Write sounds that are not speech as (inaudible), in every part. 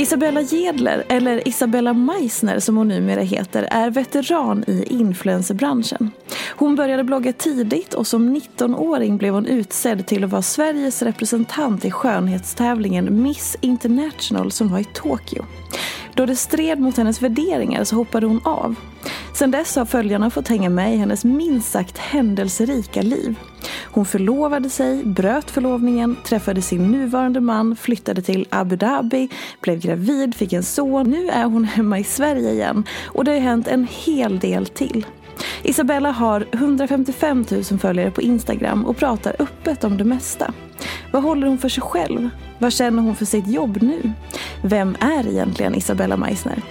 Isabella Gedler, eller Isabella Meissner som hon numera heter, är veteran i influencerbranschen. Hon började blogga tidigt och som 19-åring blev hon utsedd till att vara Sveriges representant i skönhetstävlingen Miss International som var i Tokyo. Då det stred mot hennes värderingar så hoppade hon av. Sedan dess har följarna fått hänga med i hennes minst sagt händelserika liv. Hon förlovade sig, bröt förlovningen, träffade sin nuvarande man, flyttade till Abu Dhabi, blev gravid, fick en son. Nu är hon hemma i Sverige igen och det har hänt en hel del till. Isabella har 155 000 följare på Instagram och pratar öppet om det mesta. Vad håller hon för sig själv? Vad känner hon för sitt jobb nu? Vem är egentligen Isabella Meissner?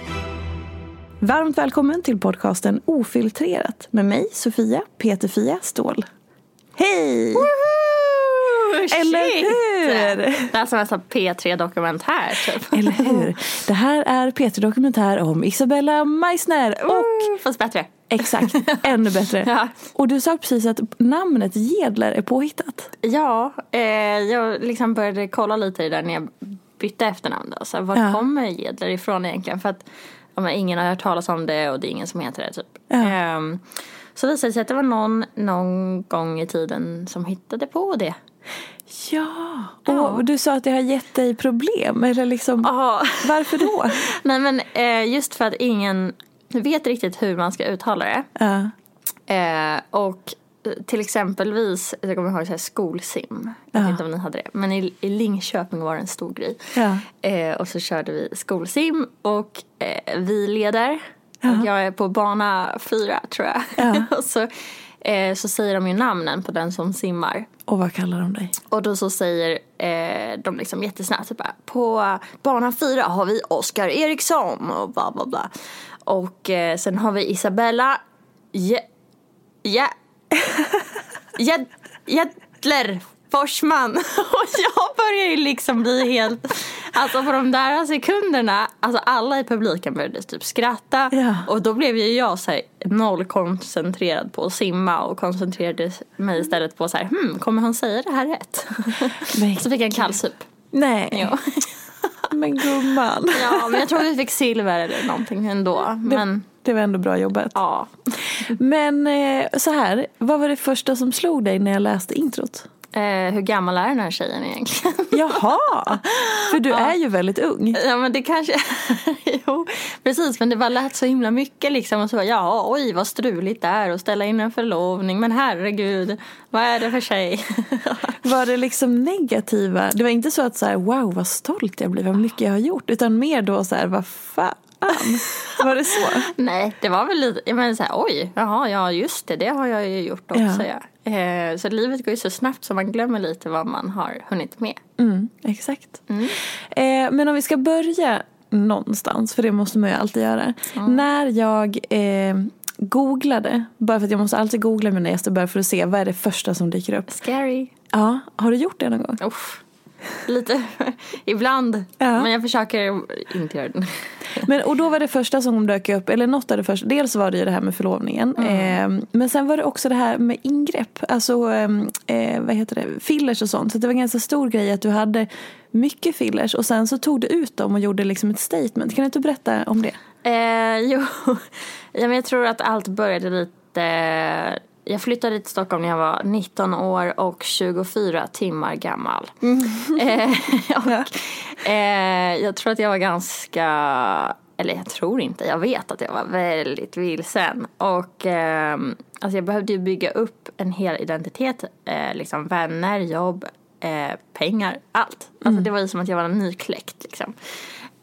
Varmt välkommen till podcasten Ofiltrerat med mig, Sofia Peterfia Ståhl. Hej! Eller hur? Det är som en sån P3-dokumentär typ. Eller hur? Det här är P3 Dokumentär om Isabella Meissner och... Fast bättre. Exakt, ännu bättre. (laughs) Ja. Och du sa precis att namnet Gedler är påhittat. Ja, eh, jag liksom började kolla lite i det när jag bytte efternamn. Då. Så var Ja. kommer Gedler ifrån egentligen? För att ja, men ingen har hört talas om det och det är ingen som heter det typ. Ja. Ehm, så visade det sig att det var någon någon gång i tiden som hittade på det. Ja, Ja. och du sa att det har gett dig problem. Eller liksom, Ja. varför då? (laughs) Nej men eh, just för att ingen vet riktigt hur man ska uttala det. Ja. Eh, och till exempelvis, jag kommer ihåg så här skolsim. Jag Ja. vet inte om ni hade det. Men i, i Linköping var det en stor grej. Ja. Eh, och så körde vi skolsim och eh, vi leder. Ja. Och jag är på bana fyra tror jag. Ja. (laughs) och så, eh, så säger de ju namnen på den som simmar. Och vad kallar de dig? Och då så säger eh, de liksom jättesnabbt typ bara, på bana fyra har vi Oskar Eriksson och bla bla bla. Och eh, sen har vi Isabella Je- Ja (laughs) Jed- Jedler Forsman. (laughs) Och jag börjar ju liksom bli helt, alltså på de där sekunderna, alltså alla i publiken började typ skratta. Ja. Och då blev ju jag så här, noll koncentrerad på att simma och koncentrerade mig istället på så här, hmm, kommer han säga det här rätt? (laughs) Men, Så fick jag en kallsup. nej, Jo. men gumman. Ja, men jag tror vi fick silver eller någonting ändå. Men Det var ändå bra jobbat. ja. Men eh, så här, vad var det första som slog dig när jag läste introt? Eh, hur gammal är den här tjejen egentligen? (laughs) Jaha, för du är ju väldigt ung. Ja men det kanske, (laughs) jo precis men det bara lät så himla mycket liksom och så bara, ja oj vad struligt det är att ställa in en förlovning men herregud vad är det för tjej? (laughs) Var det liksom negativa? Det var inte så att så här, wow vad stolt jag blir, vad mycket jag har gjort. Utan mer då så här, vad fan. Var det så? Nej det var väl lite, jag menar så här, oj jaha ja just det det har jag ju gjort också Ja. ja. Eh, så livet går ju så snabbt så man glömmer lite vad man har hunnit med. Mm, exakt. Eh, men om vi ska börja någonstans, för det måste man ju alltid göra. När jag eh, googlade, bara för att jag måste alltid googla mina gäster bara för att se vad är det första som dyker upp. Scary. Ja, har du gjort det någon gång? Uff. Lite, ibland. Ja. Men jag försöker inte göra det. Men, och då var det första som dök upp, eller något av det första, dels var det ju det här med förlovningen. Eh, men sen var det också det här med ingrepp, alltså eh, vad heter det, fillers och sånt. Så det var en ganska stor grej att du hade mycket fillers och sen så tog du ut dem och gjorde liksom ett statement. Kan du inte berätta om det? Eh, (laughs) jo, ja, men jag tror att allt började lite... Jag flyttade till Stockholm när jag var 19 år och 24 timmar gammal. Eh, och, (laughs) eh, jag tror att jag var ganska... Eller jag tror inte, jag vet att jag var väldigt vilsen. Och eh, alltså jag behövde ju bygga upp en hel identitet. Eh, liksom vänner, jobb, eh, pengar, allt. Alltså det var ju som att jag var nykläckt liksom.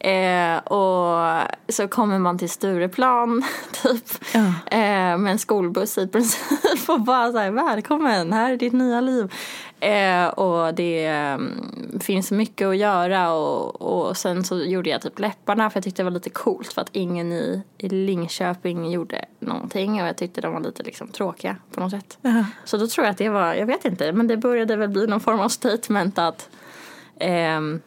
Eh, och så kommer man till Stureplan (laughs) typ Ja. eh, med en skolbuss i princip och bara så här, välkommen, här är ditt nya liv. Eh, och det mm, finns mycket att göra och, och sen så gjorde jag typ läpparna för jag tyckte det var lite coolt för att ingen i, i Linköping gjorde någonting och jag tyckte de var lite liksom tråkiga på något sätt. Jaha. Så då tror jag att det var, jag vet inte, men det började väl bli någon form av statement att ehm,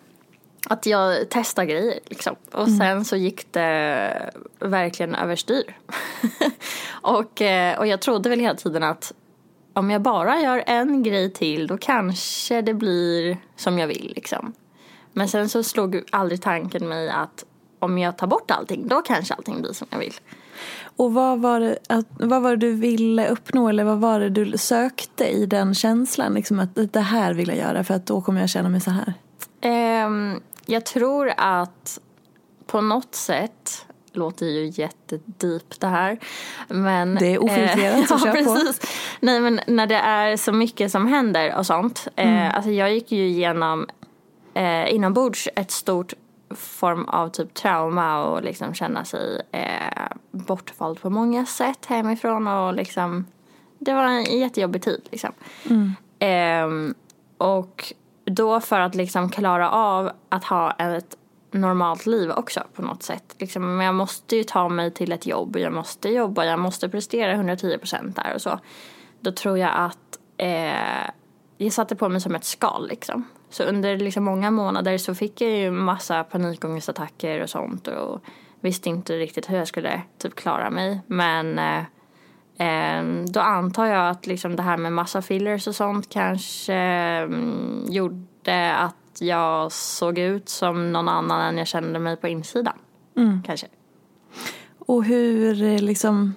att jag testade grejer liksom. Och sen så gick det verkligen överstyr. (laughs) och, eh, och jag trodde väl hela tiden att om jag bara gör en grej till då kanske det blir som jag vill liksom. Men sen så slog aldrig tanken mig att om jag tar bort allting då kanske allting blir som jag vill. Och vad var, det, vad var det du ville uppnå eller vad var det du sökte i den känslan? Liksom att det här vill jag göra för att då kommer jag känna mig så här. Ehm, jag tror att på något sätt låter ju jättedeep det här. Men, Det är ofiltrerat, så (laughs) ja, kör på. precis. Nej men när det är så mycket som händer och sånt. Mm. Eh, alltså jag gick ju igenom eh, inombords ett stort form av typ trauma och liksom känna sig eh, bortvald på många sätt hemifrån och liksom det var en jättejobbig tid liksom. Ehm, och då för att liksom klara av att ha ett normalt liv också på något sätt. Liksom, men jag måste ju ta mig till ett jobb, jag måste jobba, jag måste prestera 110% där och så. Då tror jag att eh, jag satte på mig som ett skal liksom. Så under liksom många månader så fick jag ju massa panikångestattacker och sånt och visste inte riktigt hur jag skulle typ klara mig. Men eh, Eh, då antar jag att liksom det här med massa fillers och sånt kanske mm, gjorde att jag såg ut som någon annan än jag kände mig på insidan. Kanske. Och hur eh, liksom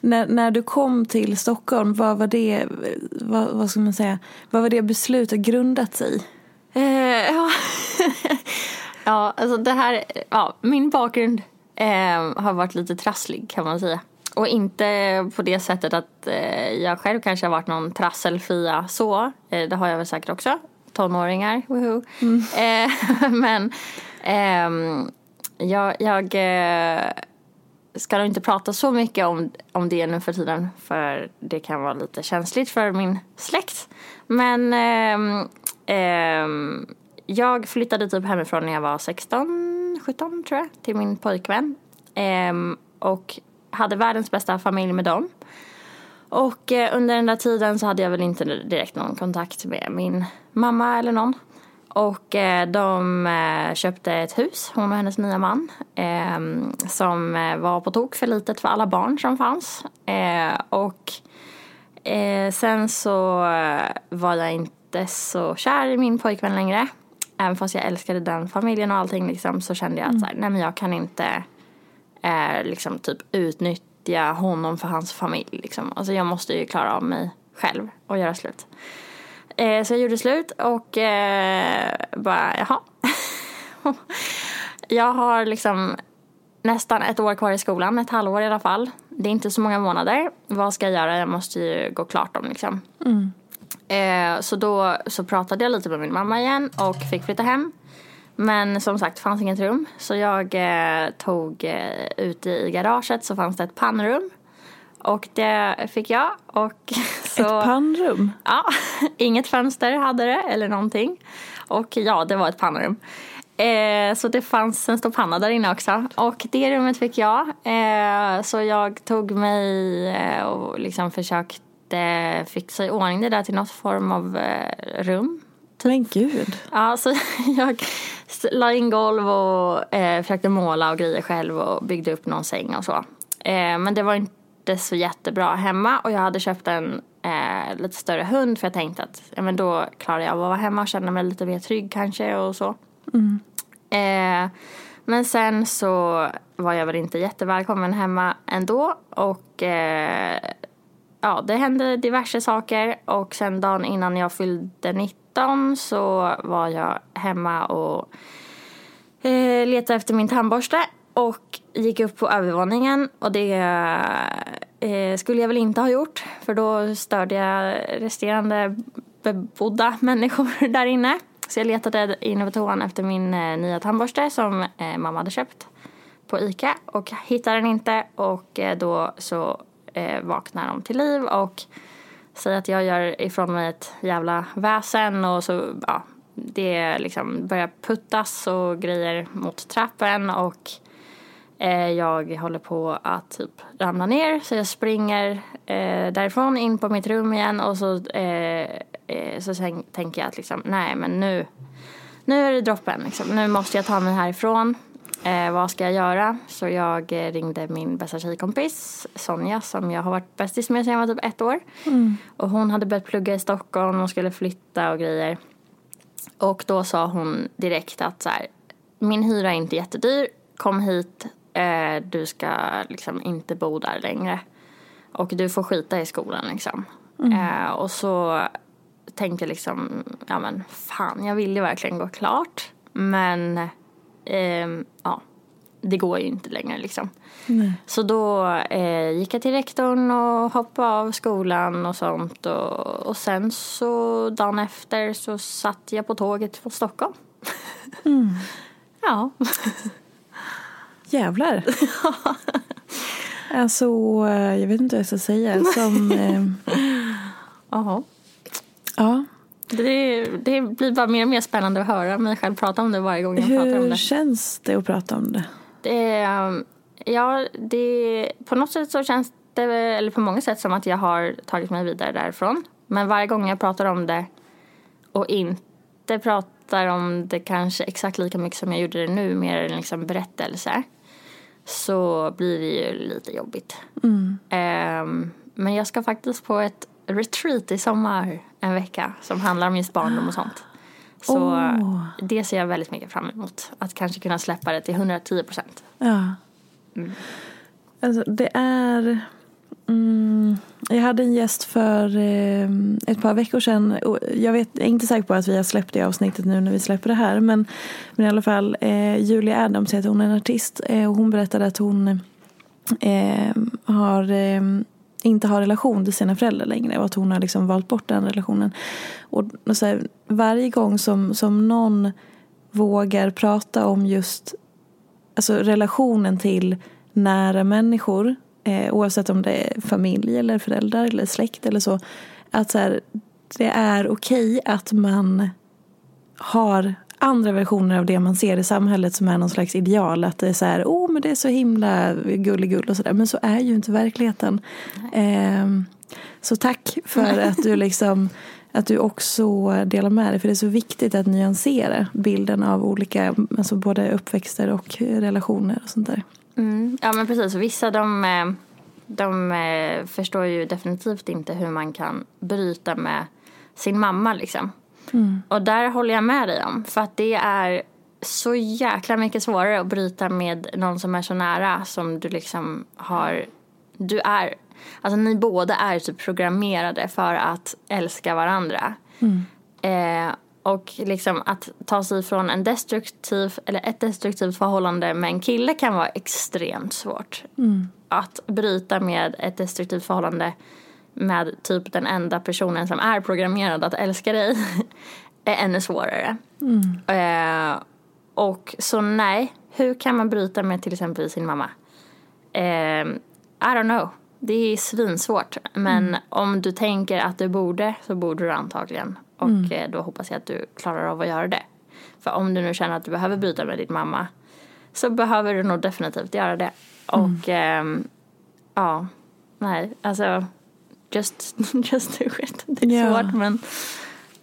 när, när du kom till Stockholm, vad var det, vad, vad ska man säga, vad var det beslutet grundat sig i? Eh, ja. (laughs) ja, alltså det här, ja, min bakgrund eh, har varit lite trasslig kan man säga. Och inte på det sättet att eh, jag själv kanske har varit någon trasselfia så. Eh, det har jag väl säkert också. Tonåringar, woho. Eh, (laughs) men ehm, jag, jag eh, ska nog inte prata så mycket om, om det nu för tiden för det kan vara lite känsligt för min släkt. Men ehm, ehm, jag flyttade typ hemifrån när jag var 16, 17 tror jag till min pojkvän. Ehm, och hade världens bästa familj med dem. Och eh, under den där tiden så hade jag väl inte direkt någon kontakt med min mamma eller någon. Och eh, de eh, köpte ett hus, hon och hennes nya man. Eh, som var på tok för litet för alla barn som fanns. Och sen så var jag inte så kär i min pojkvän längre. Även fast jag älskade den familjen och allting liksom, så kände jag att så här, nej men jag kan inte eh, liksom typ utnyttja honom för hans familj. Liksom. Alltså jag måste ju klara av mig själv och göra slut. Eh, så jag gjorde slut och eh, bara jaha. (laughs) jag har liksom nästan ett år kvar i skolan, ett halvår i alla fall. Det är inte så många månader. Vad ska jag göra? Jag måste ju gå klart dem liksom. Eh, så då så pratade jag lite med min mamma igen och fick flytta hem. Men som sagt, fanns inget rum. Så jag eh, tog eh, ute i garaget så fanns det ett pannrum. Och det fick jag. Och (laughs) så, Ett pannrum? Ja, (laughs) inget fönster hade det eller någonting. Och ja, det var ett pannrum. Eh, så det fanns en stor panna där inne också. Och det rummet fick jag. Eh, så jag tog mig eh, och liksom försökte fixa i ordning det där till något form av eh, rum. Men gud. Ja, så (laughs) jag la in golv och eh, försökte måla och grejer själv och byggde upp någon säng och så. Eh, men det var inte så jättebra hemma och jag hade köpt en eh, lite större hund för jag tänkte att ja, men då klarar jag av att vara hemma och känna mig lite mer trygg kanske och så. Eh, men sen så var jag väl inte jättevälkommen hemma ändå och eh, ja, det hände diverse saker och sen dagen innan jag fyllde 19 så var jag hemma och eh, letade efter min tandborste och gick upp på övervåningen och det eh, skulle jag väl inte ha gjort för då störde jag resterande bebodda människor (laughs) där inne. Så jag letade inne på toan efter min eh, nya tandborste som eh, mamma hade köpt på Ica och hittade den inte och eh, då så eh, vaknar de till liv och Säg att jag gör ifrån mig ett jävla väsen och så ja, det liksom börjar puttas och grejer mot trappen och eh, jag håller på att typ ramla ner så jag springer eh, därifrån in på mitt rum igen och så, eh, eh, så sen, tänker jag att liksom, nej men nu, nu är det droppen liksom. nu måste jag ta mig härifrån Eh, vad ska jag göra? Så jag eh, ringde min bästa tjejkompis Sonja som jag har varit bästis med sedan jag var typ ett år. Och hon hade börjat plugga i Stockholm och skulle flytta och grejer. Och då sa hon direkt att så här, min hyra är inte jättedyr, kom hit, eh, du ska liksom inte bo där längre. Och du får skita i skolan liksom. Eh, och så tänkte jag liksom, ja men fan jag vill ju verkligen gå klart. Men ehm, ja, det går ju inte längre liksom. Så då eh, gick jag till rektorn och hoppade av skolan och sånt. Och, och sen så dagen efter så satt jag på tåget från Stockholm. (laughs) ja. Jävlar. alltså, eh, jag vet inte vad jag ska säga. Som, eh, (laughs) ja. Det, det blir bara mer och mer spännande att höra mig själv prata om det varje gång jag pratar om Hur det. känns det att prata om det? Det um, ja, det, på något sätt så känns det, eller på många sätt som att jag har tagit mig vidare därifrån. Men varje gång jag pratar om det och inte pratar om det kanske exakt lika mycket som jag gjorde det nu, mer en liksom berättelse, så blir det ju lite jobbigt. Ehm, men jag ska faktiskt på ett retreat i sommar en vecka som handlar om just barndom och sånt. Så Åh. det ser jag väldigt mycket fram emot. Att kanske kunna släppa det till 110 procent. Ja. Alltså, det är... Mm, jag hade en gäst för eh, ett par veckor sedan. Jag, vet, jag är inte säker på att vi har släppt det avsnittet nu när vi släpper det här. Men, men i alla fall, eh, Julia Adams heter hon, en artist. Eh, och hon berättade att hon eh, har, eh, inte har relation till sina föräldrar längre. Och att hon har liksom valt bort den relationen. Och, och så här, varje gång som, som någon vågar prata om just alltså relationen till nära människor eh, oavsett om det är familj eller föräldrar eller släkt eller så att så här, det är okej att man har andra versioner av det man ser i samhället som är någon slags ideal. Att det är så här, oh men det är så himla gulligull och sådär. Men så är ju inte verkligheten. Ehm, så tack för att du liksom att du också delar med dig. För det är så viktigt att nyansera bilden av olika, alltså både uppväxter och relationer och sånt där. Mm. Ja men precis, vissa de, eh, de eh, förstår ju definitivt inte hur man kan bryta med sin mamma liksom. Och där håller jag med dig om. För att det är så jäkla mycket svårare att bryta med någon som är så nära som du liksom har, du är, alltså ni båda är typ programmerade för att älska varandra. Eh, och liksom att ta sig från en destruktiv, eller ett destruktivt förhållande med en kille kan vara extremt svårt. Att bryta med ett destruktivt förhållande med typ den enda personen som är programmerad att älska dig (laughs) är ännu svårare. Eh, och så nej, hur kan man bryta med till exempel sin mamma? Eh, I don't know. Det är svinsvårt. Men om du tänker att du borde så borde du antagligen. Och eh, då hoppas jag att du klarar av att göra det. För om du nu känner att du behöver bryta med din mamma så behöver du nog definitivt göra det. Och ehm, ja, nej, alltså just, (laughs) just do it. Det är Ja. svårt men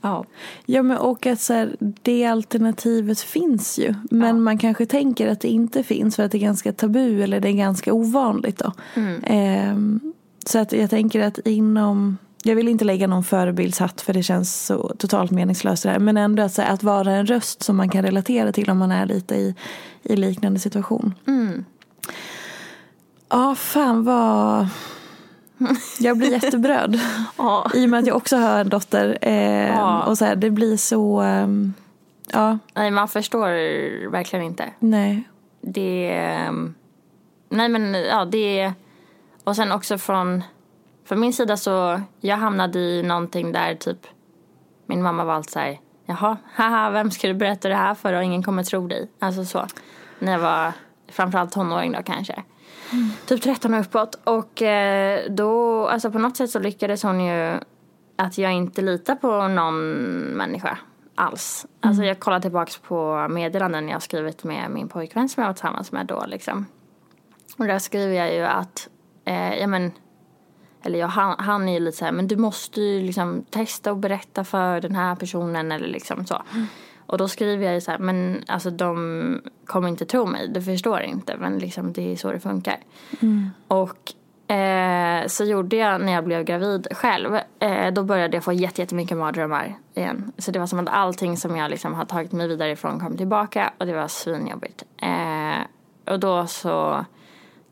ja. Ja men och att så här, det alternativet finns ju. Men Ja. man kanske tänker att det inte finns för att det är ganska tabu eller det är ganska ovanligt då. Mm. Ehm, så att jag tänker att inom, jag vill inte lägga någon förebildshatt för det känns så totalt meningslöst det här. Men ändå att, här, att vara en röst som man kan relatera till om man är lite i, i liknande situation. Mm. Ja fan vad, jag blir jätteberörd. (laughs) Ja. I och med att jag också har en dotter. Eh, Ja. Och så här, det blir så... ehm, ja, Nej, man förstår verkligen inte. nej. Det ehm, Nej men ja, det Och sen också från Från min sida så Jag hamnade i någonting där typ Min mamma var alltid såhär Jaha, haha, vem ska du berätta det här för och ingen kommer tro dig. Alltså så. När jag var framförallt tonåring då kanske. Typ 13 och uppåt. Och eh, då, alltså på något sätt så lyckades hon ju att jag inte litar på någon människa alls. Alltså jag kollar tillbaks på meddelanden jag skrivit med min pojkvän som jag var tillsammans med då liksom. Och där skriver jag ju att, eh, ja men, eller jag, han, han är ju lite så här, men du måste ju liksom testa och berätta för den här personen eller liksom så. Och då skriver jag ju så här, men alltså de kommer inte tro mig, du förstår inte, men liksom det är så det funkar. Och eh, så gjorde jag när jag blev gravid själv. Eh, då började jag få jätte- jättemycket mardrömmar igen. Så det var som att allting som jag liksom har tagit mig vidare ifrån kom tillbaka och det var svinjobbigt. Eh, och då så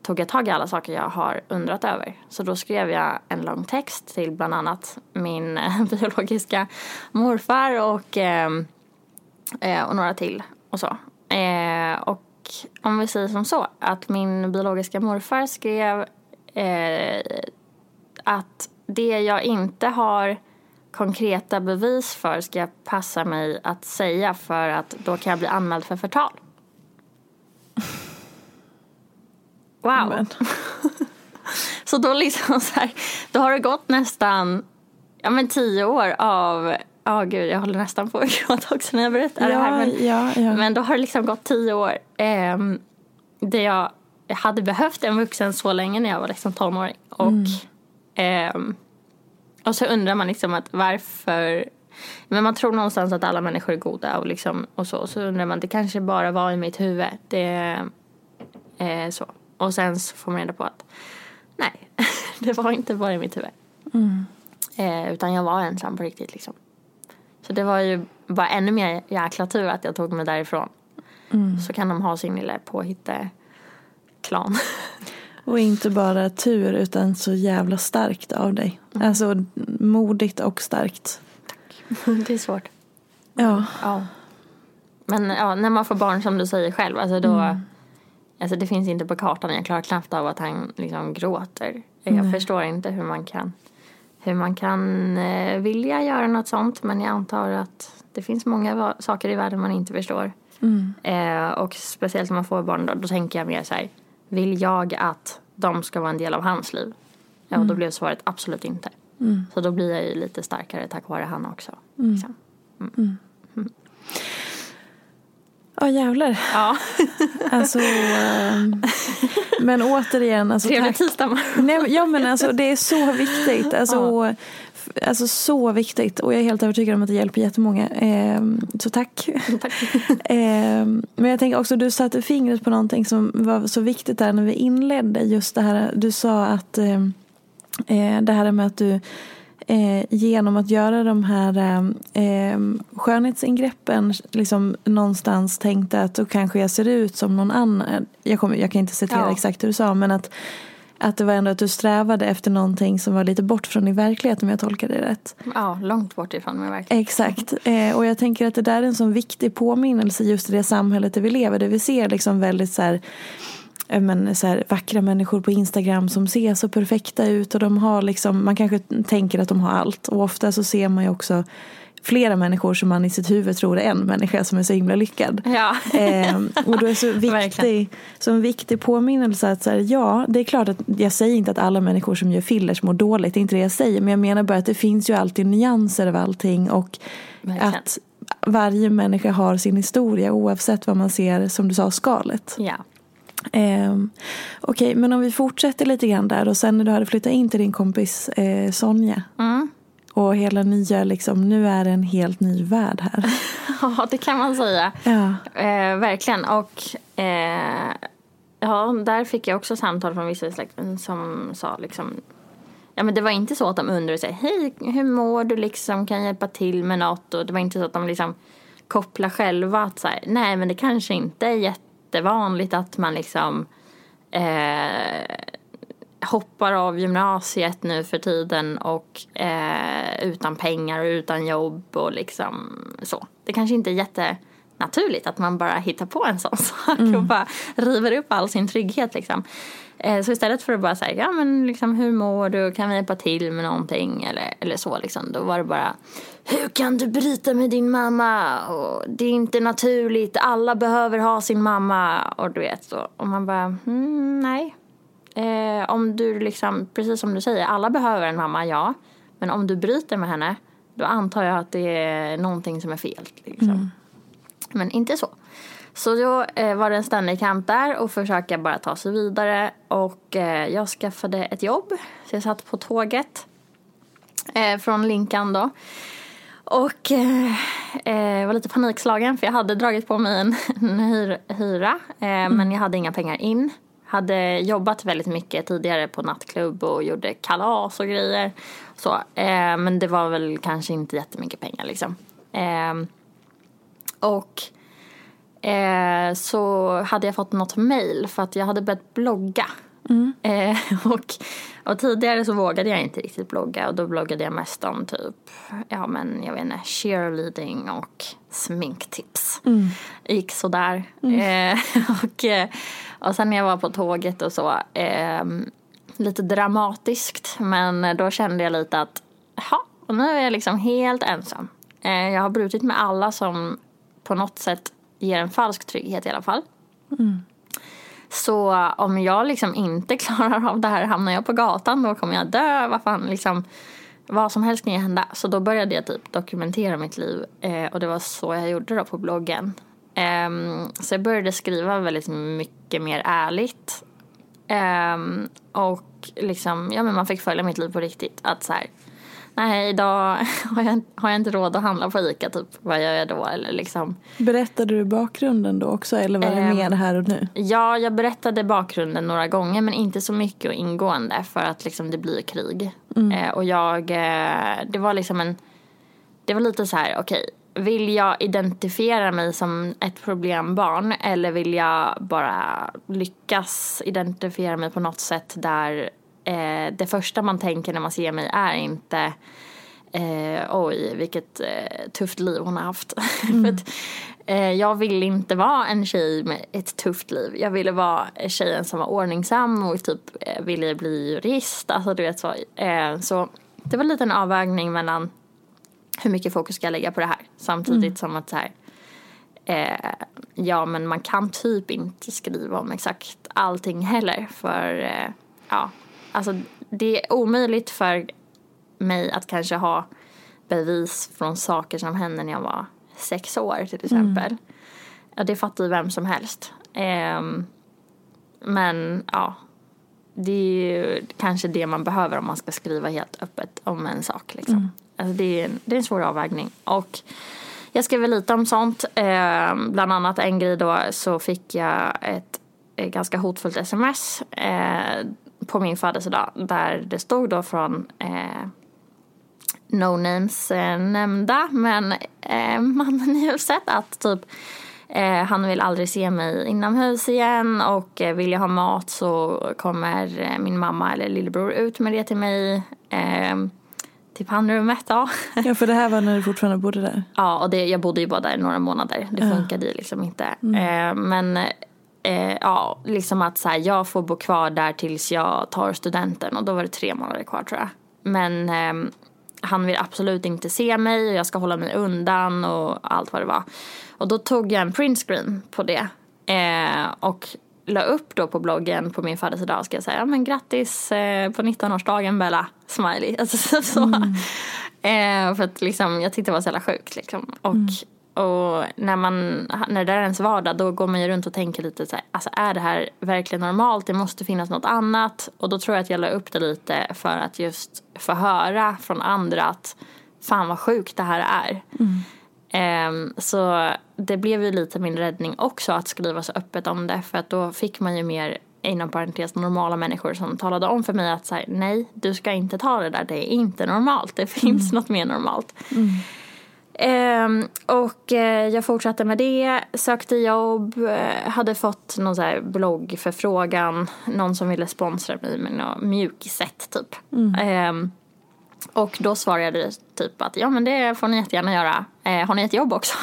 tog jag tag i alla saker jag har undrat över. Så då skrev jag en lång text till bland annat min (laughs) biologiska morfar och, eh, och några till och så. Eh, och om vi säger som så att min biologiska morfar skrev eh, att det jag inte har konkreta bevis för ska jag passa mig att säga för att då kan jag bli anmäld för förtal. (laughs) Wow. (laughs) Så då liksom så här, då har det gått nästan, ja men tio år av, ja gud jag håller nästan på att (laughs) gråta också när jag berättar det här. ja, Men, ja, ja. men då har det liksom gått tio år ehm, där jag hade behövt en vuxen så länge när jag var liksom tonåring. Och, ehm, och så undrar man liksom att varför men man tror någonstans att alla människor är goda och, liksom, och så. Så undrar man, det kanske bara var i mitt huvud. Det är så. Och sen så får man reda på att nej, (laughs) det var inte bara i mitt huvud. Eh, utan jag var ensam på riktigt liksom. Så det var ju bara ännu mer jäkla tur att jag tog mig därifrån. Så kan de ha sin lilla påhitte klan. (laughs) Och inte bara tur utan så jävla starkt av dig. Alltså modigt och starkt. (laughs) det är svårt. Ja. Ja. Men ja, när man får barn som du säger själv, alltså då Alltså det finns inte på kartan, jag klarar knappt av att han liksom gråter. Jag förstår inte hur man kan hur man kan eh, vilja göra något sånt men jag antar att det finns många saker i världen man inte förstår. Eh, och speciellt när man får barn då, då tänker jag mer så här, vill jag att de ska vara en del av hans liv? Ja, och då blev svaret absolut inte. Så då blir jag ju lite starkare tack vare han också. Liksom. Ja jävlar. Ja, Alltså, ehm, men återigen. Alltså, trevlig tisdag. Nej, ja men alltså det är så viktigt. Alltså, f- alltså så viktigt. Och jag är helt övertygad om att det hjälper jättemånga. Ehm, så tack. Tack. Ehm, men jag tänker också, du satte fingret på någonting som var så viktigt där när vi inledde. Just det här, du sa att ehm, eh, det här med att du eh, genom att göra de här eh, skönhetsingreppen liksom någonstans tänkte att då kanske jag ser ut som någon annan. Jag, kommer, jag kan inte citera Ja. exakt hur du sa men att, att det var ändå att du strävade efter någonting som var lite bort från din verklighet om jag tolkar det rätt. Ja, långt bort ifrån mig verkligen. Exakt. Eh, och jag tänker att det där är en sån viktig påminnelse just i det samhället där vi lever. Där vi ser liksom väldigt så här, eh, men, så här, vackra människor på Instagram som ser så perfekta ut. Och de har liksom, man kanske tänker att de har allt. Och ofta så ser man ju också flera människor som man i sitt huvud tror är en människa som är så himla lyckad. Ja. Ehm, och då är så (laughs) viktig, så en viktig påminnelse att så här, ja, det är klart att jag säger inte att alla människor som gör fillers mår dåligt, det är inte det jag säger, men jag menar bara att det finns ju alltid nyanser av allting och Verkligen. att varje människa har sin historia oavsett vad man ser, som du sa, skalet. Ja. Ehm, Okej, men om vi fortsätter lite grann där och sen när du hade flyttat in till din kompis eh, Sonja Mm. och hela nya, liksom, nu är det en helt ny värld här. (laughs) Ja, det kan man säga. Ja. Eh, verkligen. Och eh, ja, där fick jag också samtal från vissa i släkten som sa liksom Ja men det var inte så att de undrade sig, hej hur mår du liksom, kan jag hjälpa till med något? Och det var inte så att de liksom kopplade själva att så här, nej men det kanske inte är jättevanligt att man liksom eh, hoppar av gymnasiet nu för tiden och eh, utan pengar och utan jobb och liksom så. Det kanske inte är jättenaturligt att man bara hittar på en sån (laughs) sak och bara river upp all sin trygghet liksom. Eh, så istället för att bara säga, ja men liksom hur mår du, kan vi hjälpa till med någonting eller, eller så liksom. Då var det bara, hur kan du bryta med din mamma? Och det är inte naturligt, alla behöver ha sin mamma. Och du vet så. Och man bara, mm, nej. Eh, om du liksom, precis som du säger, alla behöver en mamma, ja. Men om du bryter med henne, då antar jag att det är någonting som är fel. Liksom. Men inte så. Så då eh, var det en ständig kamp där och försöka bara ta sig vidare. Och eh, jag skaffade ett jobb. Så jag satt på tåget eh, från Linkan då. Och eh, eh, var lite panikslagen för jag hade dragit på mig en, (laughs) en hyr, hyra. Eh, Men jag hade inga pengar in. Hade jobbat väldigt mycket tidigare på nattklubb och gjorde kalas och grejer. Så, men det var väl kanske inte jättemycket pengar liksom. Och eh, så hade jag fått något mail för att jag hade börjat blogga. Eh, (laughs) och, och tidigare så vågade jag inte riktigt blogga och då bloggade jag mest om typ, ja men jag vet inte, cheerleading och sminktips. Gick sådär. Eh, (laughs) och, eh, och sen när jag var på tåget och så, eh, lite dramatiskt men då kände jag lite att, och nu är jag liksom helt ensam. Eh, jag har brutit med alla som på något sätt ger en falsk trygghet i alla fall. Så om jag liksom inte (laughs) klarar av det här, hamnar jag på gatan då kommer jag dö. Vad fan, liksom, vad som helst kan ju hända. Så då började jag typ dokumentera mitt liv. Eh, och det var så jag gjorde då på bloggen. Ehm, så jag började skriva väldigt mycket mer ärligt. Ehm, och liksom, ja men man fick följa mitt liv på riktigt. Att så här, nej idag (laughs) har jag, har jag inte råd att handla på ICA typ. Vad gör jag då? Eller liksom. Berättade du bakgrunden då också eller var det Ehm, mer här och nu? Ja, jag berättade bakgrunden några gånger men inte så mycket och ingående för att liksom det blir krig. Eh, och jag, eh, det var liksom en, det var lite så här, okej, vill jag identifiera mig som ett problembarn eller vill jag bara lyckas identifiera mig på något sätt där eh, det första man tänker när man ser mig är inte Eh, oj, vilket eh, tufft liv hon har haft. (laughs) För att, eh, jag ville inte vara en tjej med ett tufft liv. Jag ville vara tjejen som var ordningsam och typ eh, ville bli jurist. Alltså du vet så. Eh, så det var lite en avvägning mellan hur mycket fokus ska jag lägga på det här. Samtidigt som att så här, eh, ja men man kan typ inte skriva om exakt allting heller. För eh, ja, alltså det är omöjligt för mig att kanske ha bevis från saker som hände när jag var sex år till exempel. Ja, det fattar ju vem som helst. Ehm, men ja, det är ju kanske det man behöver om man ska skriva helt öppet om en sak. Liksom. Alltså det, är en, det är en svår avvägning. Och jag skrev väl lite om sånt. Ehm, bland annat en grej då så fick jag ett, ett ganska hotfullt sms eh, på min födelsedag där det stod då från eh, no names eh, nämnda men eh, (laughs) mannen i huset att typ eh, han vill aldrig se mig inomhus igen och eh, vill jag ha mat så kommer eh, min mamma eller lillebror ut med det till mig. Till pannrummet då. (laughs) Ja, för det här var när du fortfarande bodde där. Ja, och det, jag bodde ju bara där några månader. Det funkade ju liksom inte. Eh, men eh, ja, liksom att så här, jag får bo kvar där tills jag tar studenten. Och då var det tre månader kvar tror jag. Men eh, han vill absolut inte se mig och jag ska hålla mig undan och allt vad det var. Och då tog jag en printscreen på det. Eh, och la upp då på bloggen på min födelsedag ska jag säga, ja men grattis eh, på 19-årsdagen Bella, smiley. (laughs) Alltså, så, så. Eh, för att liksom, jag tyckte det var så jävla sjukt liksom. Och, Och när, man, när det är ens vardag då går man ju runt och tänker lite så här, alltså är det här verkligen normalt? Det måste finnas något annat. Och då tror jag att jag la upp det lite för att just få höra från andra att fan vad sjukt det här är. Ehm, så det blev ju lite min räddning också att skriva så öppet om det för att då fick man ju mer inom parentes normala människor som talade om för mig att så här, nej du ska inte ta det där, det är inte normalt, det finns något mer normalt. Ehm, och eh, jag fortsatte med det, sökte jobb, eh, hade fått någon så här bloggförfrågan, någon som ville sponsra mig med något mjukissätt typ. Ehm, och då svarade jag typ att ja men det får ni jättegärna göra. Eh, har ni ett jobb också?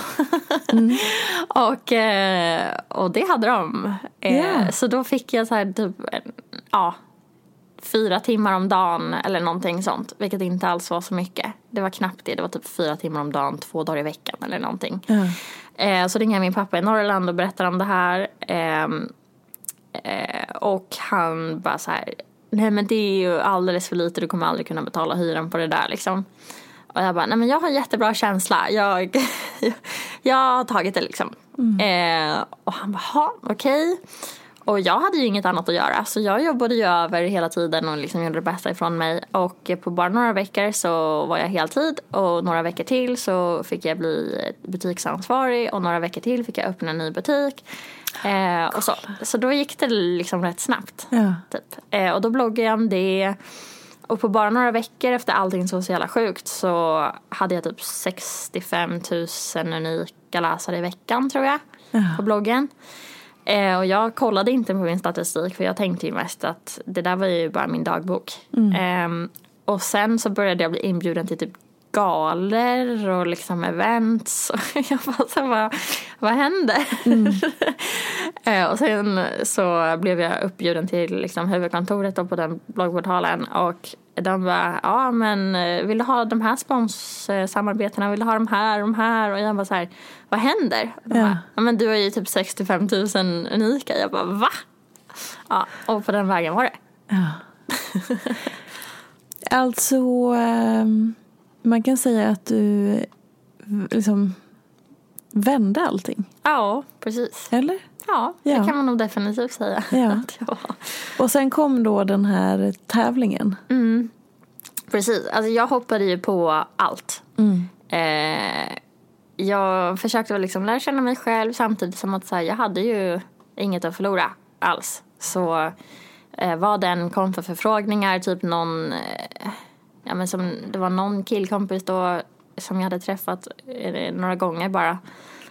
(laughs) och, eh, och det hade de. Eh, Ja. Så då fick jag så här typ, ja, fyra timmar om dagen eller någonting sånt. Vilket inte alls var så mycket. Det var knappt det, det var typ fyra timmar om dagen, två dagar i veckan eller någonting. Ja. Eh, så ringde jag min pappa i Norrland och berättade om det här. Ehm, eh, och han bara så här, nej men det är ju alldeles för lite, du kommer aldrig kunna betala hyran på det där liksom. Och jag bara, nej men jag har jättebra känsla, jag, (laughs) jag har tagit det liksom. Eh, och han bara, "Ha, okej. Och jag hade ju inget annat att göra så jag jobbade ju över hela tiden och liksom gjorde det bästa ifrån mig. Och på bara några veckor så var jag heltid och några veckor till så fick jag bli butiksansvarig och några veckor till fick jag öppna en ny butik. Eh, och så. så då gick det liksom rätt snabbt. Ja. Typ. Eh, och då bloggade jag om det. Och på bara några veckor efter allting så jävla sjukt så hade jag typ 65 000 unika läsare i veckan tror jag. På bloggen. Eh, och jag kollade inte på min statistik för jag tänkte ju mest att det där var ju bara min dagbok. Ehm, och sen så började jag bli inbjuden till typ galer och liksom events. (laughs) Och jag bara så vad, vad händer? (laughs) Eh, och sen så blev jag uppbjuden till liksom huvudkontoret på den bloggportalen och de bara, ja men eh, vill du ha de här sponssamarbetena, vill du ha de här och de här? Och jag bara så här, vad händer? Och de Ja. bara, ja men du har ju typ 65 000 unika. Jag bara, va? Ja, och på den vägen var det. Alltså, ehm, man kan säga att du liksom vände allting, Ja, precis. eller? Ja, Ja. det kan man nog definitivt säga Ja. (laughs) att jag var. Och sen kom då den här tävlingen. Precis, alltså jag hoppade ju på allt. Eh, jag försökte liksom lära känna mig själv samtidigt som att här, jag hade ju inget att förlora alls. Så eh, vad den kom för förfrågningar, typ någon, eh, ja men som, det var någon killkompis då som jag hade träffat eh, några gånger bara.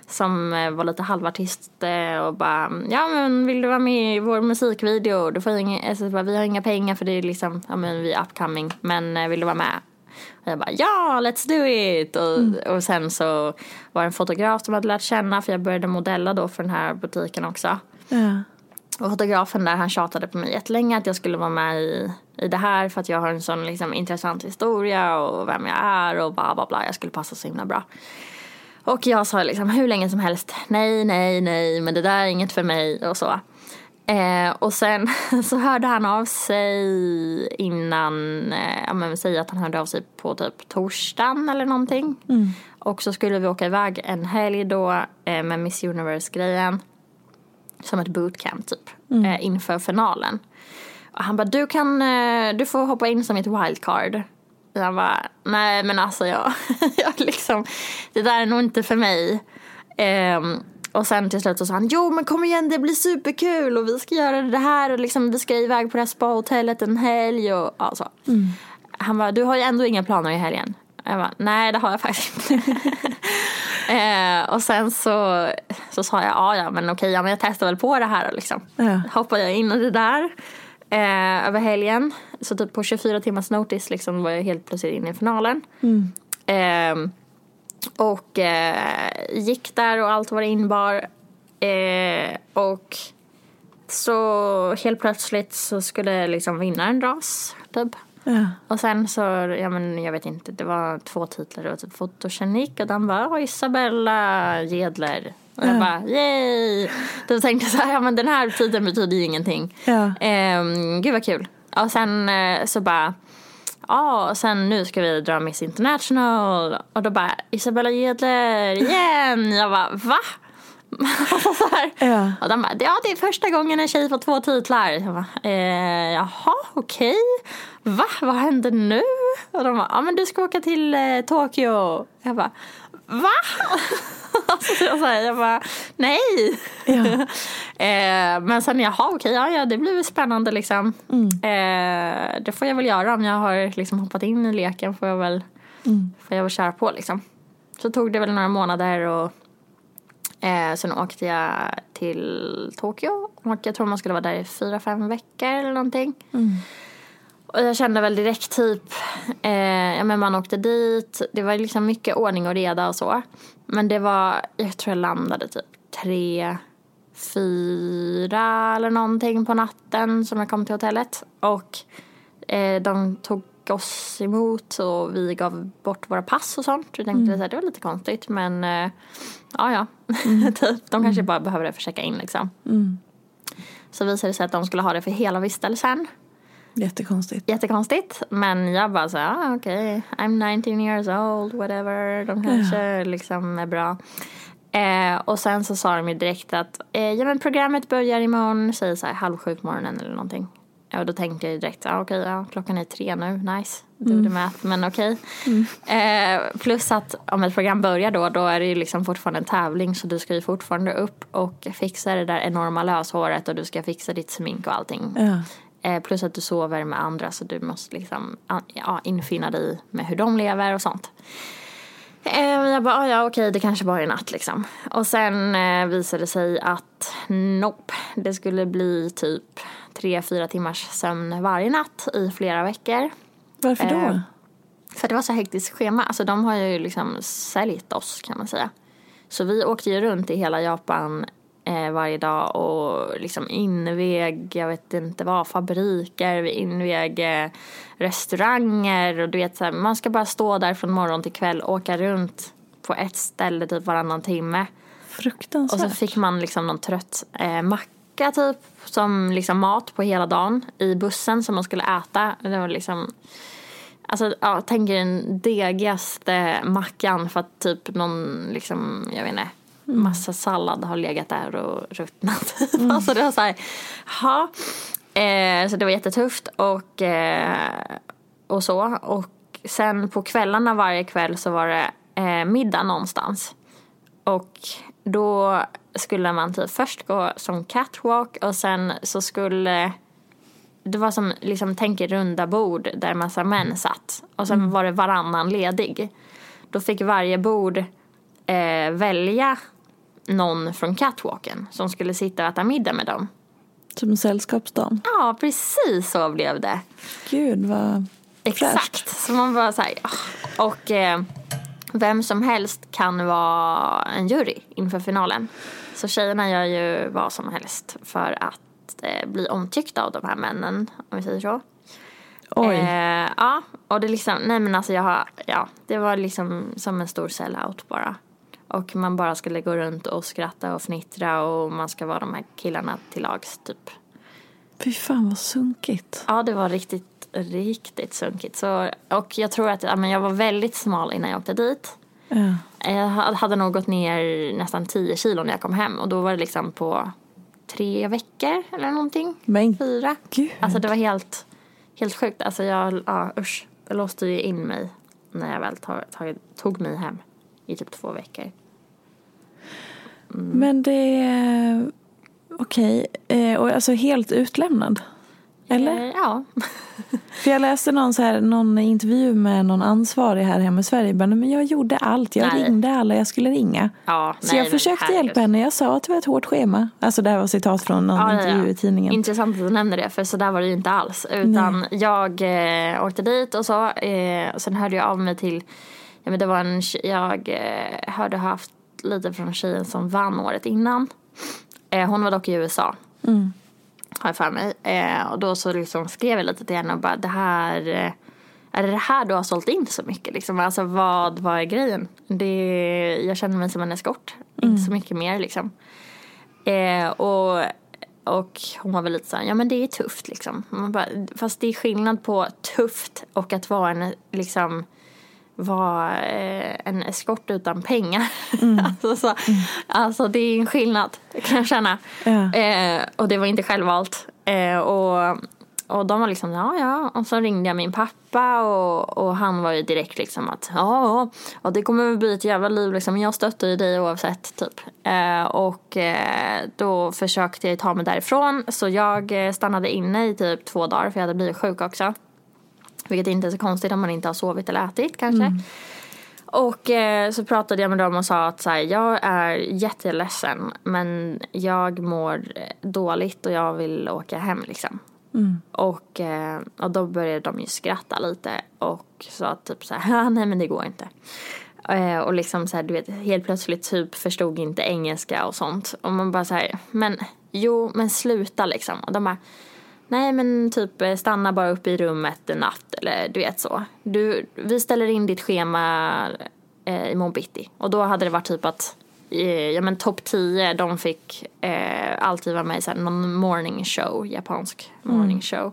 Som eh, var lite halvartist eh, och bara, ja men vill du vara med i vår musikvideo? Du får inga, alltså, bara, vi har inga pengar för det är liksom, ja men vi är upcoming, men eh, vill du vara med? Och jag bara ja, let's do it! Och, och sen så var det en fotograf som hade lärt känna för jag började modella då för den här butiken också. Ja. Och fotografen där han tjatade på mig jättelänge att jag skulle vara med i, i det här för att jag har en sån liksom, intressant historia och vem jag är och bla bla bla. Jag skulle passa så himla bra. Och jag sa liksom hur länge som helst nej, nej, nej, men det där är inget för mig och så. Eh, och sen (laughs) så hörde han av sig innan, eh, ja men säg att han hörde av sig på typ torsdagen eller någonting. Och så skulle vi åka iväg en helg då eh, med Miss Universe-grejen. Som ett bootcamp typ, eh, inför finalen. Och han bara, du kan, eh, du får hoppa in som ett wildcard. Jag bara, nej men alltså jag, (laughs) jag liksom, det där är nog inte för mig. Ehm, och sen till slut så sa han, jo men kom igen det blir superkul och vi ska göra det här och liksom vi ska iväg på det här spahotellet en helg och ja, så. Han bara, du har ju ändå inga planer i helgen. Jag bara, nej det har jag faktiskt inte. (laughs) eh, och sen så, så sa jag, ja ja men okej, ja, men jag testar väl på det här liksom. Ja. Hoppade jag in i det där eh, över helgen. Så typ på 24 timmars notice liksom var jag helt plötsligt inne i finalen. Eh, och eh, gick där och allt var inbar. Eh, och så helt plötsligt så skulle liksom vinnaren dras, typ. Ja. Och sen så, ja men jag vet inte, det var två titlar. Det var typ fotogenik och den bara, "Åh, Isabella Gedler. Och jag bara, yay! Då tänkte jag så här, ja men den här titeln betyder ju ingenting. Ja. Ehm, gud vad kul. Och sen eh, så bara, ja, och sen nu ska vi dra Miss International. Och då bara, Isabella Gedler igen. (laughs) Jag bara, va? (laughs) så. Ja. Och de bara, ja det är första gången en tjej får två titlar. Jag bara, eh, jaha okej. Va, vad händer nu? Och de bara, ja men du ska åka till eh, Tokyo. Jag bara, va? (laughs) (laughs) så jag, så här, jag bara, nej. Ja. (laughs) eh, men sen, jaha okej, ja, ja det blir väl spännande liksom. Eh, det får jag väl göra om jag har liksom hoppat in i leken. Får jag väl, får jag väl köra på liksom. Så tog det väl några månader och Eh, sen åkte jag till Tokyo och jag tror man skulle vara där i fyra, fem veckor eller någonting. Och jag kände väl direkt typ, eh, ja men man åkte dit, det var liksom mycket ordning och reda och så. Men det var, jag tror jag landade typ tre, fyra eller någonting på natten som jag kom till hotellet. Och eh, de tog oss emot och vi gav bort våra pass och sånt. Jag tänkte att det var lite konstigt men eh, ja ja, (laughs) typ. De kanske bara behöver det för att checka in liksom. Så visade det sig att de skulle ha det för hela vistelsen. Jättekonstigt. Jättekonstigt. Men jag bara så ah, okej, I'm 19 years old, whatever. De kanske liksom är bra. Eh, och sen så sa de ju direkt att eh, ja men programmet börjar imorgon, säger så här halv sju på morgonen eller någonting. Ja, och då tänkte jag direkt, ah, okej, ja, klockan är tre nu, nice, do the math, men okej. Eh, plus att om ett program börjar då, då är det ju liksom fortfarande en tävling så du ska ju fortfarande upp och fixa det där enorma löshåret och du ska fixa ditt smink och allting. Ja. Eh, plus att du sover med andra så du måste liksom ja, infinna dig med hur de lever och sånt. Eh, jag bara, ah, ja okej det kanske bara är natt liksom. Och sen eh, visade det sig att nope, det skulle bli typ tre, fyra timmars sömn varje natt i flera veckor. Varför då? Eh, För det var så hektiskt schema. Alltså de har ju liksom säljt oss kan man säga. Så vi åkte ju runt i hela Japan eh, varje dag och liksom invig, jag vet inte vad, fabriker, vi invig eh, restauranger och du vet så här, man ska bara stå där från morgon till kväll, åka runt på ett ställe typ varannan timme. Och Fruktansvärt. så fick man liksom någon trött eh, macka typ som liksom mat på hela dagen i bussen som man skulle äta. Det var liksom Alltså ja, tänk er den degigaste mackan för att typ någon liksom, jag vet inte, massa sallad har legat där och ruttnat. (laughs) alltså det var så här, ja. Eh, så det var jättetufft och, eh, och så. Och sen på kvällarna varje kväll så var det eh, middag någonstans. Och då skulle man typ först gå som catwalk och sen så skulle det var som, liksom, tänk er runda bord där massa män satt. Och sen var det varannan ledig. Då fick varje bord eh, välja någon från catwalken som skulle sitta och äta middag med dem. Som sällskapsdagen. Ja, precis så blev det. Gud vad Exakt. Så man bara så här. Och eh, vem som helst kan vara en jury inför finalen. Så tjejerna gör ju vad som helst för att eh, bli omtyckta av de här männen, om vi säger så. Oj. Eh, ja, och det liksom, nej men alltså jag har, ja, det var liksom som en stor sellout bara. Och man bara skulle gå runt och skratta och fnittra och man ska vara de här killarna till lags typ. Fy fan vad sunkigt. Ja, det var riktigt, riktigt sunkigt. Så, och jag tror att ja, men jag var väldigt smal innan jag åkte dit. Ja. Jag hade nog gått ner nästan 10 kilo när jag kom hem och då var det liksom på tre veckor eller någonting. Men Fyra. gud. Alltså det var helt, helt sjukt. Alltså jag, ja usch. Jag låste ju in mig när jag väl tog, tog, tog mig hem i typ två veckor. Men det är okej. Eh, och alltså helt utlämnad? Eller? Eh, ja. (laughs) För jag läste någon, så här, någon intervju med någon ansvarig här hemma i Sverige. Bara, men jag gjorde allt. Jag Nej. ringde alla jag skulle ringa. ja Så nej, jag försökte herregud. hjälpa henne. Jag sa att det var ett hårt schema. Alltså det här var citat från någon Ja, ja, ja. intervju i tidningen. Intressant att du nämner det för så där var det ju inte alls. Utan jag eh, åkte dit och så. Eh, och sen hörde jag av mig till, ja men det var en, tje- jag eh, hörde haft lite från tjejen som vann året innan. Eh, hon var dock i USA. Har jag för mig. Eh, och då så liksom skrev jag lite till henne och bara det här eh, är det det här du har sålt in så mycket? Liksom? Alltså vad, vad är grejen? Det, jag känner mig som en eskort. Inte så mycket mer liksom. Eh, och och hon var väl lite såhär, ja men det är tufft liksom. Bara, fast det är skillnad på tufft och att vara en liksom vara eh, en eskort utan pengar. Mm. (laughs) alltså, så, mm. alltså det är en skillnad kan jag känna. Ja. Eh, och det var inte självvalt. Eh, och och de var liksom, ja ja. Och så ringde jag min pappa och, och han var ju direkt liksom att, ja ja, det kommer väl bli ett jävla liv liksom. Jag stöttar ju dig oavsett typ. Eh, och eh, då försökte jag ta mig därifrån. Så jag stannade inne i typ två dagar för jag hade blivit sjuk också. Vilket inte är så konstigt om man inte har sovit eller ätit kanske. Mm. Och eh, så pratade jag med dem och sa att så här, jag är jätteledsen men jag mår dåligt och jag vill åka hem liksom. Mm. Och, eh, och då började de ju skratta lite och sa typ så här, (laughs) nej men det går inte. Eh, och liksom så här, du vet, helt plötsligt typ förstod inte engelska och sånt. Och man bara så här, men jo, men sluta liksom. Och de bara, nej men typ eh, stanna bara uppe i rummet en natt eller du vet så. Du, vi ställer in ditt schema eh, imorgon bitti. Och då hade det varit typ att ja men topp 10, de fick eh, alltid vara med i såhär, någon morning show, japansk morning mm. show.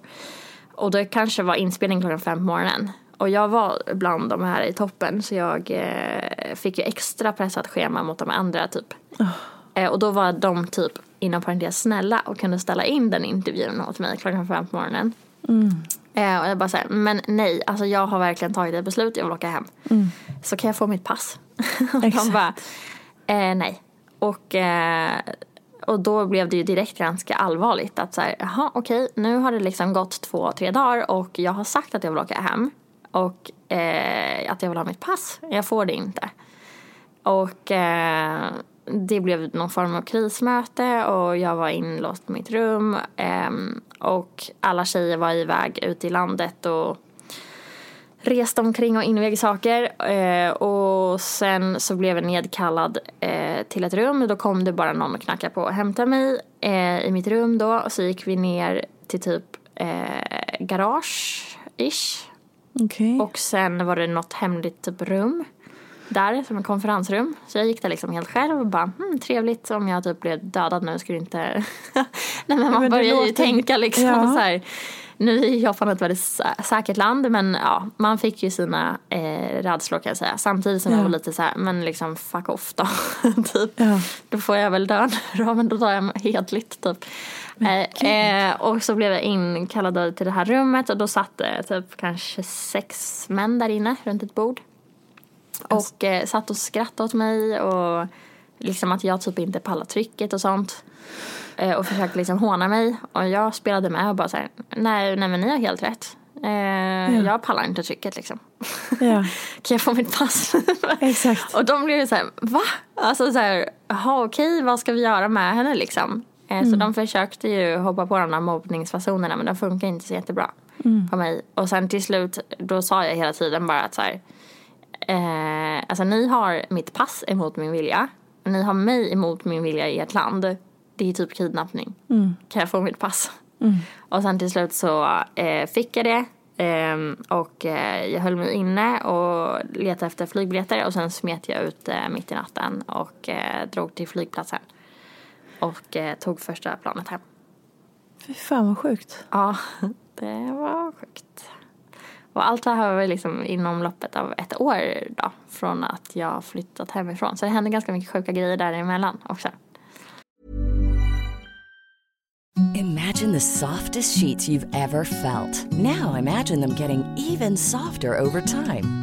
Och det kanske var inspelning klockan fem på morgonen. Och jag var bland de här i toppen så jag eh, fick ju extra pressat schema mot de andra typ. Oh. Eh, och då var de typ inom parentes snälla och kunde ställa in den intervjun åt mig klockan fem på morgonen. Mm. Eh, och jag bara såhär, men nej, alltså jag har verkligen tagit ett beslut, jag vill åka hem. Mm. Så kan jag få mitt pass? (laughs) och de bara, Eh, nej. Och, eh, och då blev det ju direkt ganska allvarligt att så här, jaha okej, nu har det liksom gått två, tre dagar och jag har sagt att jag vill åka hem och eh, att jag vill ha mitt pass. Jag får det inte. Och eh, det blev någon form av krismöte och jag var inlåst på mitt rum eh, och alla tjejer var iväg ute i landet och reste omkring och invig saker eh, och sen så blev jag nedkallad eh, till ett rum. Då kom det bara någon och knackade på och hämtade mig eh, i mitt rum då och så gick vi ner till typ garage-ish. Okay. Och sen var det något hemligt typ rum där som ett konferensrum. Så jag gick där liksom helt själv och bara hmm, trevligt om jag typ blev dödad nu skulle inte... (laughs) Nej men man men börjar ju tänka liksom ja. så här nu är Japan ett väldigt säkert land men ja, man fick ju sina eh, rädslor kan jag säga. Samtidigt som ja. jag var lite så här, men liksom fuck off då. (laughs) typ. Ja. Då får jag väl dö då, men då tar jag hedligt typ. Eh, eh, och så blev jag inkallad till det här rummet och då satt det typ kanske sex män där inne runt ett bord. Och eh, satt och skrattade åt mig och liksom att jag typ inte pallar trycket och sånt. Eh, och försökte liksom håna mig. Och jag spelade med och bara så nej, nej men ni har helt rätt. Eh, ja. Jag pallar inte trycket liksom. Ja. (laughs) kan jag få mitt pass? (laughs) Exakt. Och de blev ju så här, va? Alltså så här, jaha okej, vad ska vi göra med henne liksom? Eh, mm. Så de försökte ju hoppa på de här mobbningsfasonerna men de funkar inte så jättebra mm. på mig. Och sen till slut, då sa jag hela tiden bara att så här, eh, alltså ni har mitt pass emot min vilja. Ni har mig emot min vilja i ert land det är typ kidnappning. Mm. Kan jag få mitt pass? Mm. Och sen till slut så eh, fick jag det. Eh, och jag höll mig inne och letade efter flygbiljetter och sen smet jag ut eh, mitt i natten och eh, drog till flygplatsen. Och eh, tog första planet hem. Fy fan vad sjukt. Ja, (laughs) det var sjukt. Och allt det här var liksom inom loppet av ett år då, från att jag flyttat hemifrån. Så det hände ganska mycket sjuka grejer däremellan också. Imagine the softest sheets you've ever felt. Now imagine them getting even softer over time.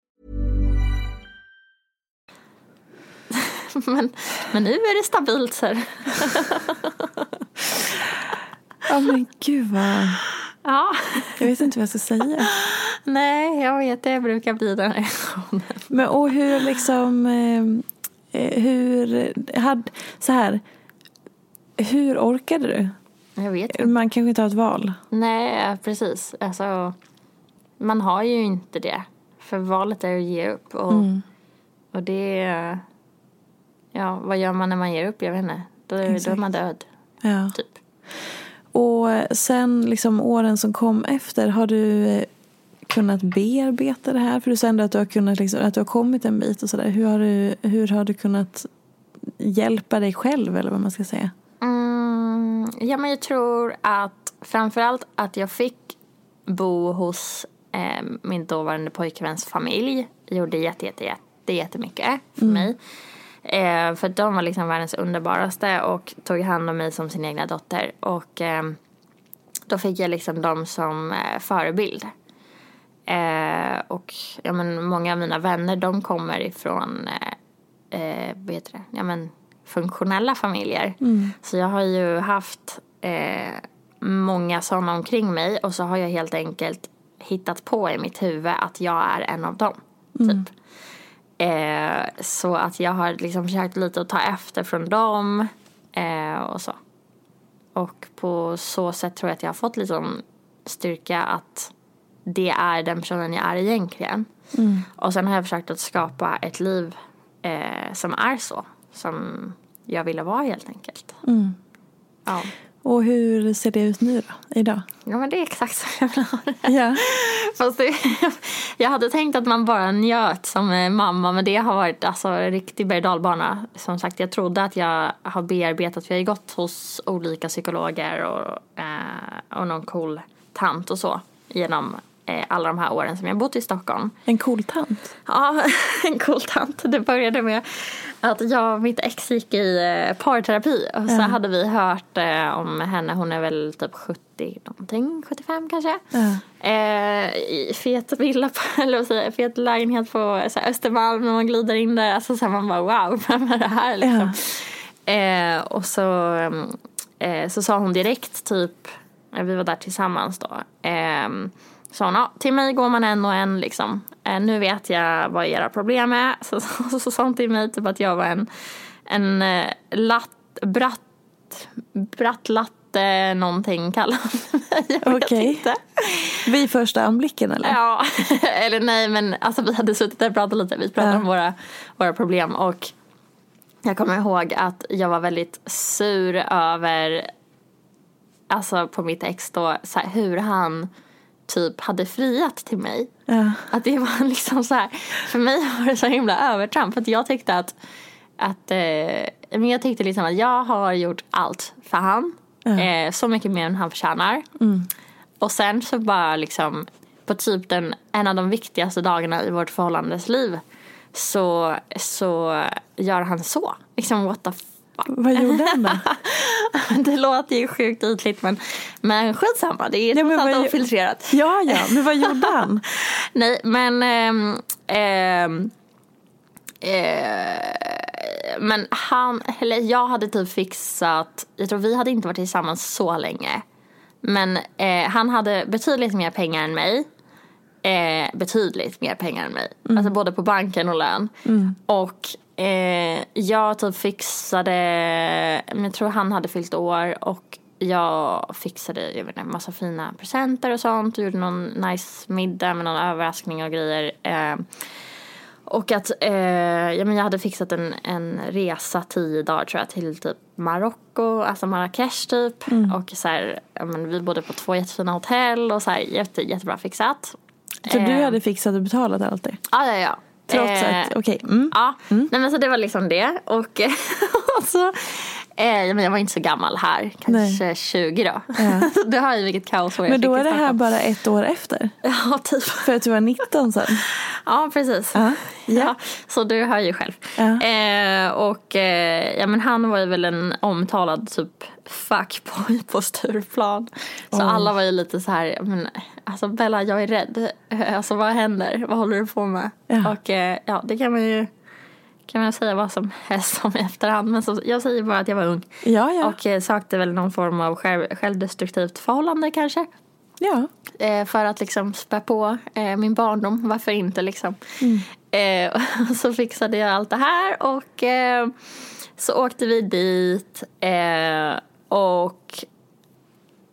(laughs) men, men nu är det stabilt så här. Ja men gud vad... Ja. Jag vet inte vad jag ska säga. Nej, jag vet det. Jag brukar bli den här Men och hur liksom... Eh, hur... Had, så här. Hur orkade du? Jag vet inte. Man kanske inte har ett val. Nej, precis. Alltså, man har ju inte det. För valet är att ge upp. Och, Mm. och det... Ja, vad gör man när man ger upp? Jag vet inte. Då, då är man död. Ja. Typ. Och sen liksom åren som kom efter, har du eh, kunnat bearbeta det här? För du sa ändå att du har, kunnat liksom, att du har kommit en bit och sådär. Hur, har du, hur har du kunnat hjälpa dig själv eller vad man ska säga? Mm, ja, men jag tror att framförallt att jag fick bo hos eh, min dåvarande pojkväns familj gjorde jätte, jätte, jätte, jättemycket för mig. Eh, för de var liksom världens underbaraste och tog hand om mig som sin egna dotter. Och eh, då fick jag liksom dem som eh, förebild. Eh, och ja, men många av mina vänner de kommer ifrån eh, eh, vad heter det? Ja, men, funktionella familjer. Så jag har ju haft eh, många sådana omkring mig och så har jag helt enkelt hittat på i mitt huvud att jag är en av dem. Typ. Eh, så att jag har liksom försökt lite att ta efter från dem eh, och så. Och på så sätt tror jag att jag har fått liksom styrka att det är den personen jag är egentligen. Och sen har jag försökt att skapa ett liv eh, som är så. Som jag ville vara helt enkelt. Ja. Och hur ser det ut nu då, idag? ja, men det är exakt så jag vill ha det. Fast det, jag hade tänkt att man bara njöt som eh, mamma men det har varit alltså, en riktig berg dalbana. Som sagt, jag trodde att jag har bearbetat, för jag har gått hos olika psykologer och, eh, och någon cool tant och så genom alla de här åren som jag bott i Stockholm. En cool tant. Ja, (laughs) en cool tant. Det började med att jag och mitt ex gick i eh, parterapi och så hade vi hört eh, om henne, hon är väl typ 70 någonting, 75 kanske. Ja. Eh, I fet villa, på, (laughs) eller vad säger jag, fet lägenhet på så här, Östermalm när man glider in där. Alltså så här, man bara wow, (laughs) vem är det här liksom? Eh, och så, eh, så sa hon direkt typ, eh, vi var där tillsammans då. Eh, sa hon, ja, till mig går man en och en liksom. Eh, nu vet jag vad era problem är. (laughs) Så, så, så, sa hon till mig typ att jag var en, en eh, latt, bratt, bratt latte någonting kallade mig. Jag vet inte. Vid första anblicken eller? Ja, (laughs) eller nej men alltså vi hade suttit där och pratat lite. Vi pratade Ja. om våra, våra problem och jag kommer ihåg att jag var väldigt sur över, alltså på mitt ex då, så här, hur han typ hade friat till mig. Ja. Att det var (laughs) liksom så här, för mig var det så himla övertramp. För att jag tyckte att, att eh, men jag tyckte liksom att jag har gjort allt för han. Eh, så mycket mer än han förtjänar. Och sen så bara liksom på typ den, en av de viktigaste dagarna i vårt förhållandes liv så, så gör han så. Liksom what the fuck. Vad gjorde han då? (laughs) Det låter ju sjukt ytligt men, men skitsamma. Det är Ja, trots allt ofiltrerat. Ja, ja, men vad gjorde (laughs) han? Nej, men... ehm, eh, men han, eller jag hade typ fixat, jag tror vi hade inte varit tillsammans så länge. Men eh, han hade betydligt mer pengar än mig. Eh, betydligt mer pengar än mig. Alltså både på banken och lön. Och eh, jag typ fixade, jag tror han hade fyllt år och jag fixade jag vet inte, massa fina presenter och sånt. Gjorde någon nice middag med någon överraskning och grejer. Eh, och att eh, ja, men jag hade fixat en, en resa tio dagar tror jag till typ Marocko, alltså Marrakesh typ. Och så här, ja, men vi bodde på två jättefina hotell och så här jätte, jättebra fixat. Så du Eh, hade fixat och betalat allt det? Ja, ja, ja. Trots Eh, att, okej. mm. Ja, Nej, men så det var liksom det. Och, (laughs) och så, eh, ja, men jag var inte så gammal här, kanske 20 då. (laughs) du har ju vilket kaos jag Men då är det här bara ett år efter? (laughs) Ja, typ. För att du var 19 sen? Ja, precis. Ja. Ja, så du hör ju själv. Ja. Eh, och eh, ja, men han var ju väl en omtalad typ fuckboy på Stureplan. Så Oj. alla var ju lite så här, men, alltså Bella jag är rädd. Alltså vad händer? Vad håller du på med? Ja. Och eh, ja, det kan man ju kan man säga vad som helst om i efterhand. Men så, jag säger bara att jag var ung. Ja, ja. Och eh, sökte väl någon form av själv, självdestruktivt förhållande kanske. ja. Eh, för att liksom spä på eh, min barndom. Varför inte liksom. Eh, (laughs) och så fixade jag allt det här och eh, så åkte vi dit eh, och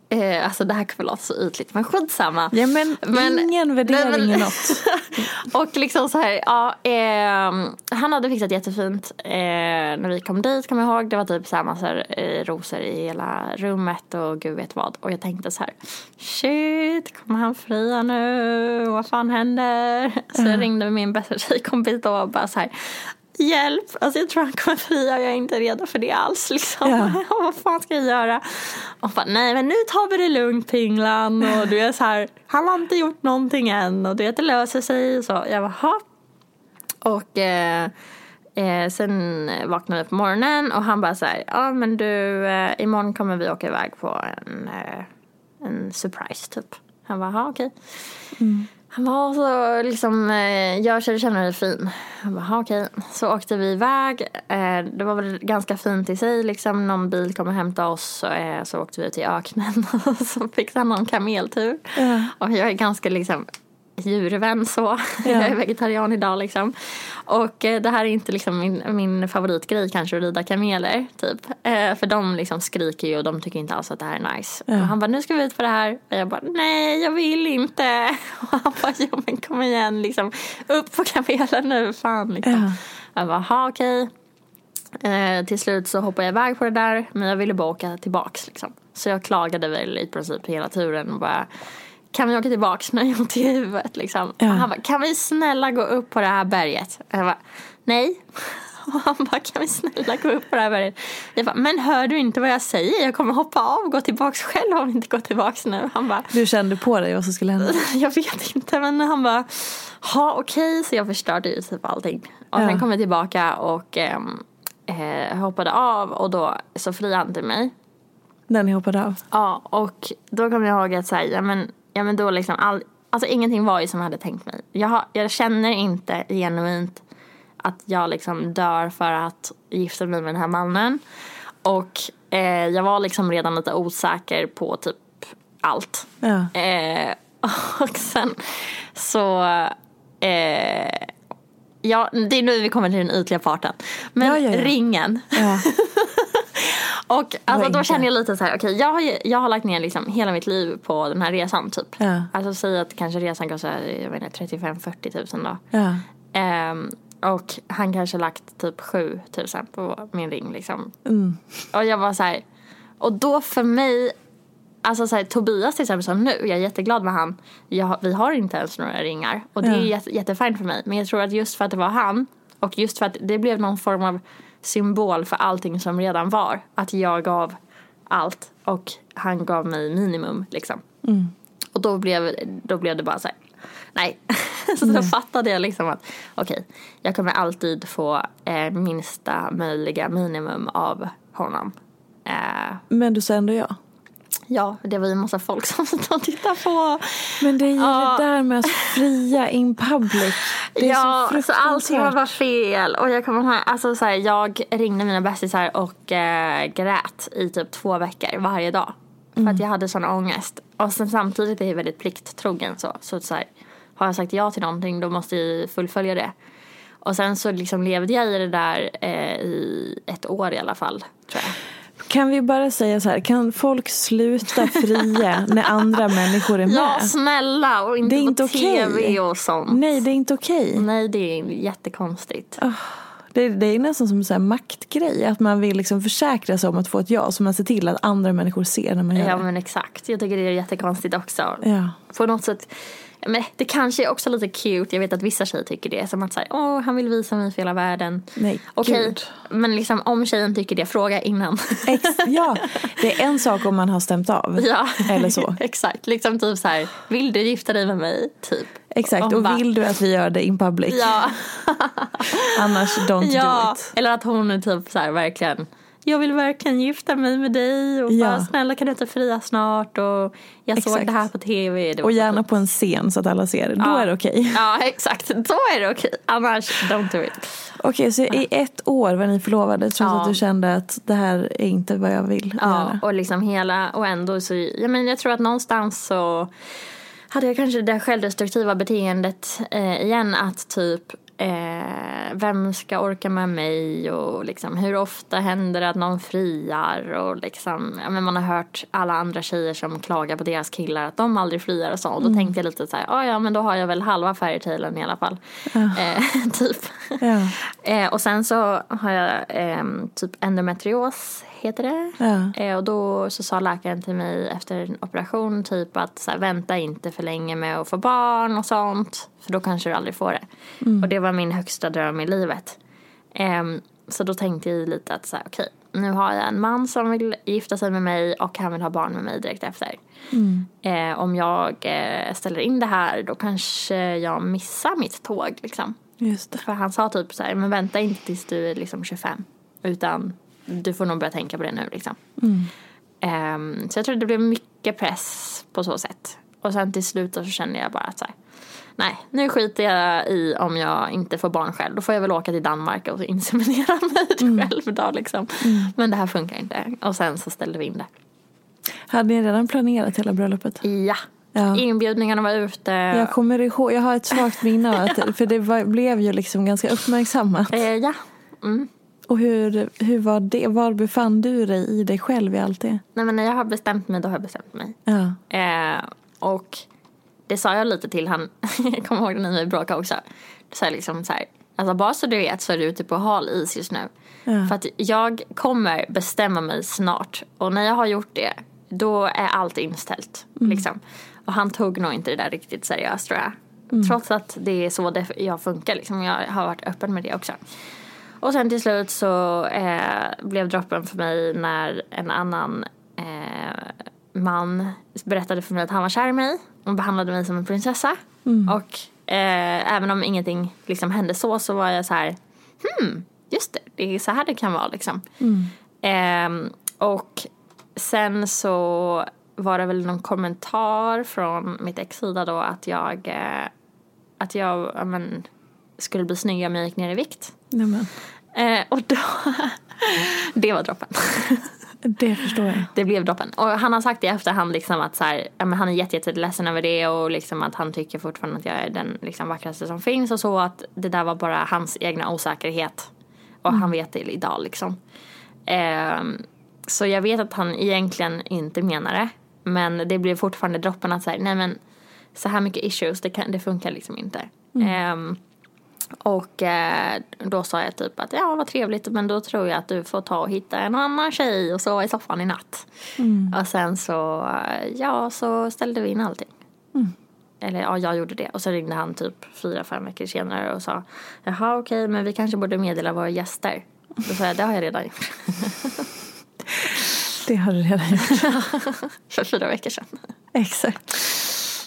eh, alltså det här kommer låta så ytligt men skitsamma. ja men, Men- ingen värdering Nej, men- i något. (laughs) Och liksom så här, ja, ehm, han hade fixat jättefint eh, när vi kom dit, kommer jag ihåg. Det var typ så här massor eh, rosor i hela rummet och gud vet vad. Och jag tänkte så här, shit, kommer han fria nu? Vad fan händer? Så jag ringde min bästa tjejkompis då och bara så här, hjälp, alltså jag tror han kommer fria och jag är inte redo för det alls liksom. Ja. (laughs) vad fan ska jag göra? Och bara, nej men nu tar vi det lugnt Pinglan och du är så här, han har inte gjort någonting än och du vet det löser sig så. Jag bara, "Ha." Och eh, eh, sen vaknade vi på morgonen och han bara så här, ja men du, eh, imorgon kommer vi åka iväg på en, eh, en surprise typ. Han bara, okej. Han var så liksom, eh, gör så du känner dig fin. Han bara, "Ha, okej. Så åkte vi iväg. Eh, det var väl ganska fint i sig liksom. Någon bil kom och hämtade oss. Eh, så åkte vi till öknen. (laughs) Och så fick han någon kameltur. Ja. Och jag är ganska liksom djurvän så. Jag är vegetarian idag liksom. Och eh, det här är inte liksom min, min favoritgrej kanske att rida kameler typ. Eh, för de liksom skriker ju och de tycker inte alls att det här är nice. Och han bara nu ska vi ut på det här. Och jag bara nej jag vill inte. (laughs) Och han bara jo men kom igen liksom. Upp på kamelen nu fan liksom. Ja. Jag bara ha okej. Eh, till slut så hoppade jag iväg på det där men jag ville bara åka tillbaks liksom. Så jag klagade väl i princip hela turen och bara kan vi åka tillbaks när jag ont i huvudet liksom. Ja. Han bara kan vi snälla gå upp på det här berget? Jag bara nej. (laughs) Och han bara kan vi snälla gå upp på det här berget? Jag bara men hör du inte vad jag säger? Jag kommer hoppa av och gå tillbaks själv om vi inte går tillbaks nu. Han bara Du kände på dig vad som skulle hända? (laughs) jag vet inte men han bara ha okej så jag förstörde ju typ allting. Och Ja. sen kom jag tillbaka och ehm, eh, hoppade av och då så friade han till mig. När ni hoppade av? Ja och då kom jag ihåg att säga ja men, ja men då liksom all, alltså ingenting var ju som jag hade tänkt mig. Jag, har, jag känner inte genuint att jag liksom dör för att gifta mig med den här mannen. Och eh, jag var liksom redan lite osäker på typ allt. Ja. Eh, (laughs) och sen så... Eh, ja, det är nu vi kommer till den ytliga parten. Men Ja, ja, ringen. (laughs) (laughs) Och alltså, då känner jag lite så här, okej jag, har, jag har lagt ner liksom hela mitt liv på den här resan typ. Ja. Alltså säg att kanske resan kostar jag vet inte, 35-40 tusen då. Ja. Ehm, och han kanske lagt typ 7 tusen på min ring liksom. Mm. Och jag var så här, och då för mig, alltså så här, Tobias till exempel som nu, jag är jätteglad med han. Jag, vi har inte ens några ringar och det är Ja. jätte, jättefint för mig. Men jag tror att just för att det var han och just för att det blev någon form av symbol för allting som redan var. Att jag gav allt och han gav mig minimum liksom. Och då blev, då blev det bara så här, nej. (laughs) så då fattade jag liksom att okej, jag kommer alltid få eh, minsta möjliga minimum av honom. Eh, Men du sa ändå ja? Ja, det var ju en massa folk som (laughs) satt och tittade på. Men det är ju Ja. det där med att fria in public. Det är ja, så så, allting var bara fel. Och jag kommer ihåg, alltså så här, jag ringde mina bästisar och eh, grät i typ två veckor varje dag. För att jag hade sån ångest. Och sen samtidigt är jag väldigt plikttrogen så. Så, så här, har jag sagt ja till någonting då måste jag fullfölja det. Och sen så liksom levde jag i det där eh, i ett år i alla fall, tror jag. Kan vi bara säga så här, kan folk sluta fria när andra människor är med? Ja, snälla! Och inte, Det är inte på tv och sånt. Nej, det är inte okej. Nej, det är jättekonstigt. Det, det är nästan som en maktgrej, att man vill liksom försäkra sig om att få ett ja, så man ser till att andra människor ser när man gör Ja, det. men exakt. Jag tycker det är jättekonstigt också. Ja. På något sätt. Men det kanske är också lite cute. Jag vet att vissa tjejer tycker det. Som att säga, åh, han vill visa mig för hela världen. Nej, Okej, gud. men liksom om tjejen tycker det, fråga innan. Ex, ja, det är en sak om man har stämt av. (laughs) ja, Eller så. (laughs) exakt. Liksom typ så här, vill du gifta dig med mig? Typ. Exakt, och vill du att vi gör det in public? Ja, (laughs) Annars don't do ja. it. eller att hon typ så här verkligen jag vill verkligen gifta mig med dig och Ja. bara snälla kan du inte fria snart och jag såg Exakt. det här på tv. Och gärna på en scen så att alla ser det. Då Ja. är det okej. Ja exakt, då är det okej. Annars don't do it. Okej, så i ett år var ni förlovade trots Ja. att du kände att det här är inte vad jag vill Ja, göra? och liksom hela, och ändå så, jag, men, jag tror att någonstans så hade jag kanske det självdestruktiva beteendet eh, igen att typ eh, vem ska orka med mig och liksom hur ofta händer det att någon friar och liksom, ja, men man har hört alla andra tjejer som klagar på deras killar att de aldrig friar och så och då tänkte jag lite så här, "Ah, ja men då har jag väl halva fairytalen i alla fall. Eh, (laughs) typ. Ja. Eh, och sen så har jag ehm, typ endometrios, heter det. Ja. Eh, och då så sa läkaren till mig efter en operation typ att så här, vänta inte för länge med att få barn och sånt. För då kanske du aldrig får det. Och det var min högsta dröm i livet. Ehm, så då tänkte jag lite att så här, okej, nu har jag en man som vill gifta sig med mig och han vill ha barn med mig direkt efter. Eh, om jag eh, ställer in det här då kanske jag missar mitt tåg liksom. Just det. För han sa typ så här, men vänta inte tills du är liksom 25. Utan du får nog börja tänka på det nu liksom. Ehm, så jag tror det blev mycket press på så sätt. Och sen till slut så kände jag bara att så här, nej, nu skiter jag i om jag inte får barn själv. Då får jag väl åka till Danmark och inseminera (laughs) mig själv då liksom. Men det här funkar inte. Och sen så ställde vi in det. Hade ni redan planerat hela bröllopet? Ja. Ja. Inbjudningarna var ute. Jag kommer ihåg, jag har ett svagt minne av att, (laughs) för det var, blev ju liksom ganska uppmärksammat. Eh, ja. Mm. Och hur, hur var det, var befann du dig i dig själv i allt det? Nej men när jag har bestämt mig då har jag bestämt mig. Ja. Eh, och det sa jag lite till han, (laughs) jag kommer ihåg det när vi bråkade också. Då sa jag liksom så här, alltså bara så du vet så är du ute på hal is just nu. För att jag kommer bestämma mig snart. Och när jag har gjort det, då är allt inställt. Liksom. Och han tog nog inte det där riktigt seriöst tror jag. Trots att det är så jag funkar liksom. Jag har varit öppen med det också. Och sen till slut så eh, blev droppen för mig när en annan eh, man berättade för mig att han var kär i mig och behandlade mig som en prinsessa. Och eh, även om ingenting liksom hände så så var jag så här, hmm, just det, det är så här det kan vara liksom. Ehm, och sen så var det väl någon kommentar från mitt ex sida då att jag, eh, att jag ja, men, skulle bli snygg om jag gick ner i vikt. Nämen, Eh, och då, (laughs) det var droppen. det förstår jag. Det blev droppen. Och han har sagt i efterhand liksom att så här, ja, men han är jätte, jätte ledsen över det och liksom att han tycker fortfarande att jag är den liksom vackraste som finns och så att det där var bara hans egna osäkerhet. Och han vet det idag liksom. Ehm, så jag vet att han egentligen inte menar det. Men det blev fortfarande droppen att säga nej men så här mycket issues, det, kan, det funkar liksom inte. Ehm, och eh, då sa jag typ att ja vad trevligt men då tror jag att du får ta och hitta en annan tjej och sova i soffan i natt. Och sen så, eh, ja så ställde vi in allting. Eller ja, jag gjorde det. Och så ringde han typ fyra, fem veckor senare och sa Jaha okej men vi kanske borde meddela våra gäster. Då sa jag det har jag redan gjort. (laughs) Det har du redan gjort. (laughs) För fyra veckor sedan. Exakt.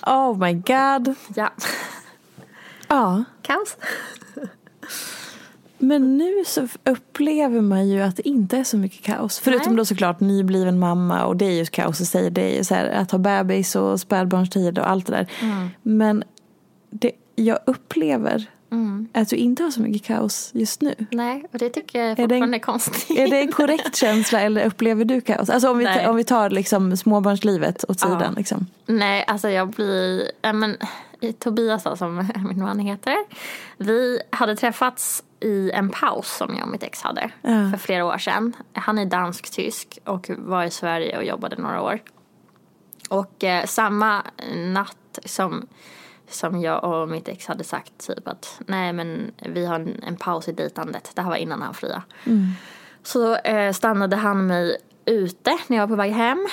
Oh my god. Ja. Ja, Kaos. men nu så upplever man ju att det inte är så mycket kaos. Förutom Nej. då såklart nybliven mamma och det är ju kaos i sig. Det är ju så här att ha bebis och spädbarnstid och allt det där. Men det, jag upplever Att du inte har så mycket kaos just nu. Nej, och det tycker jag Är det fortfarande en- är konstigt. Är det en korrekt känsla eller upplever du kaos? Alltså om vi, Nej. om vi tar liksom småbarnslivet åt sidan. Ja. Liksom. Nej, alltså jag blir... Ja, men, Tobias då, som (laughs) min man heter. Vi hade träffats i en paus som jag och mitt ex hade Ja. för flera år sedan. Han är dansk-tysk och var i Sverige och jobbade några år. Och eh, samma natt som, som jag och mitt ex hade sagt typ att nej men vi har en, en paus i dejtandet. Det här var innan han fria. Så eh, stannade han mig ute när jag var på väg hem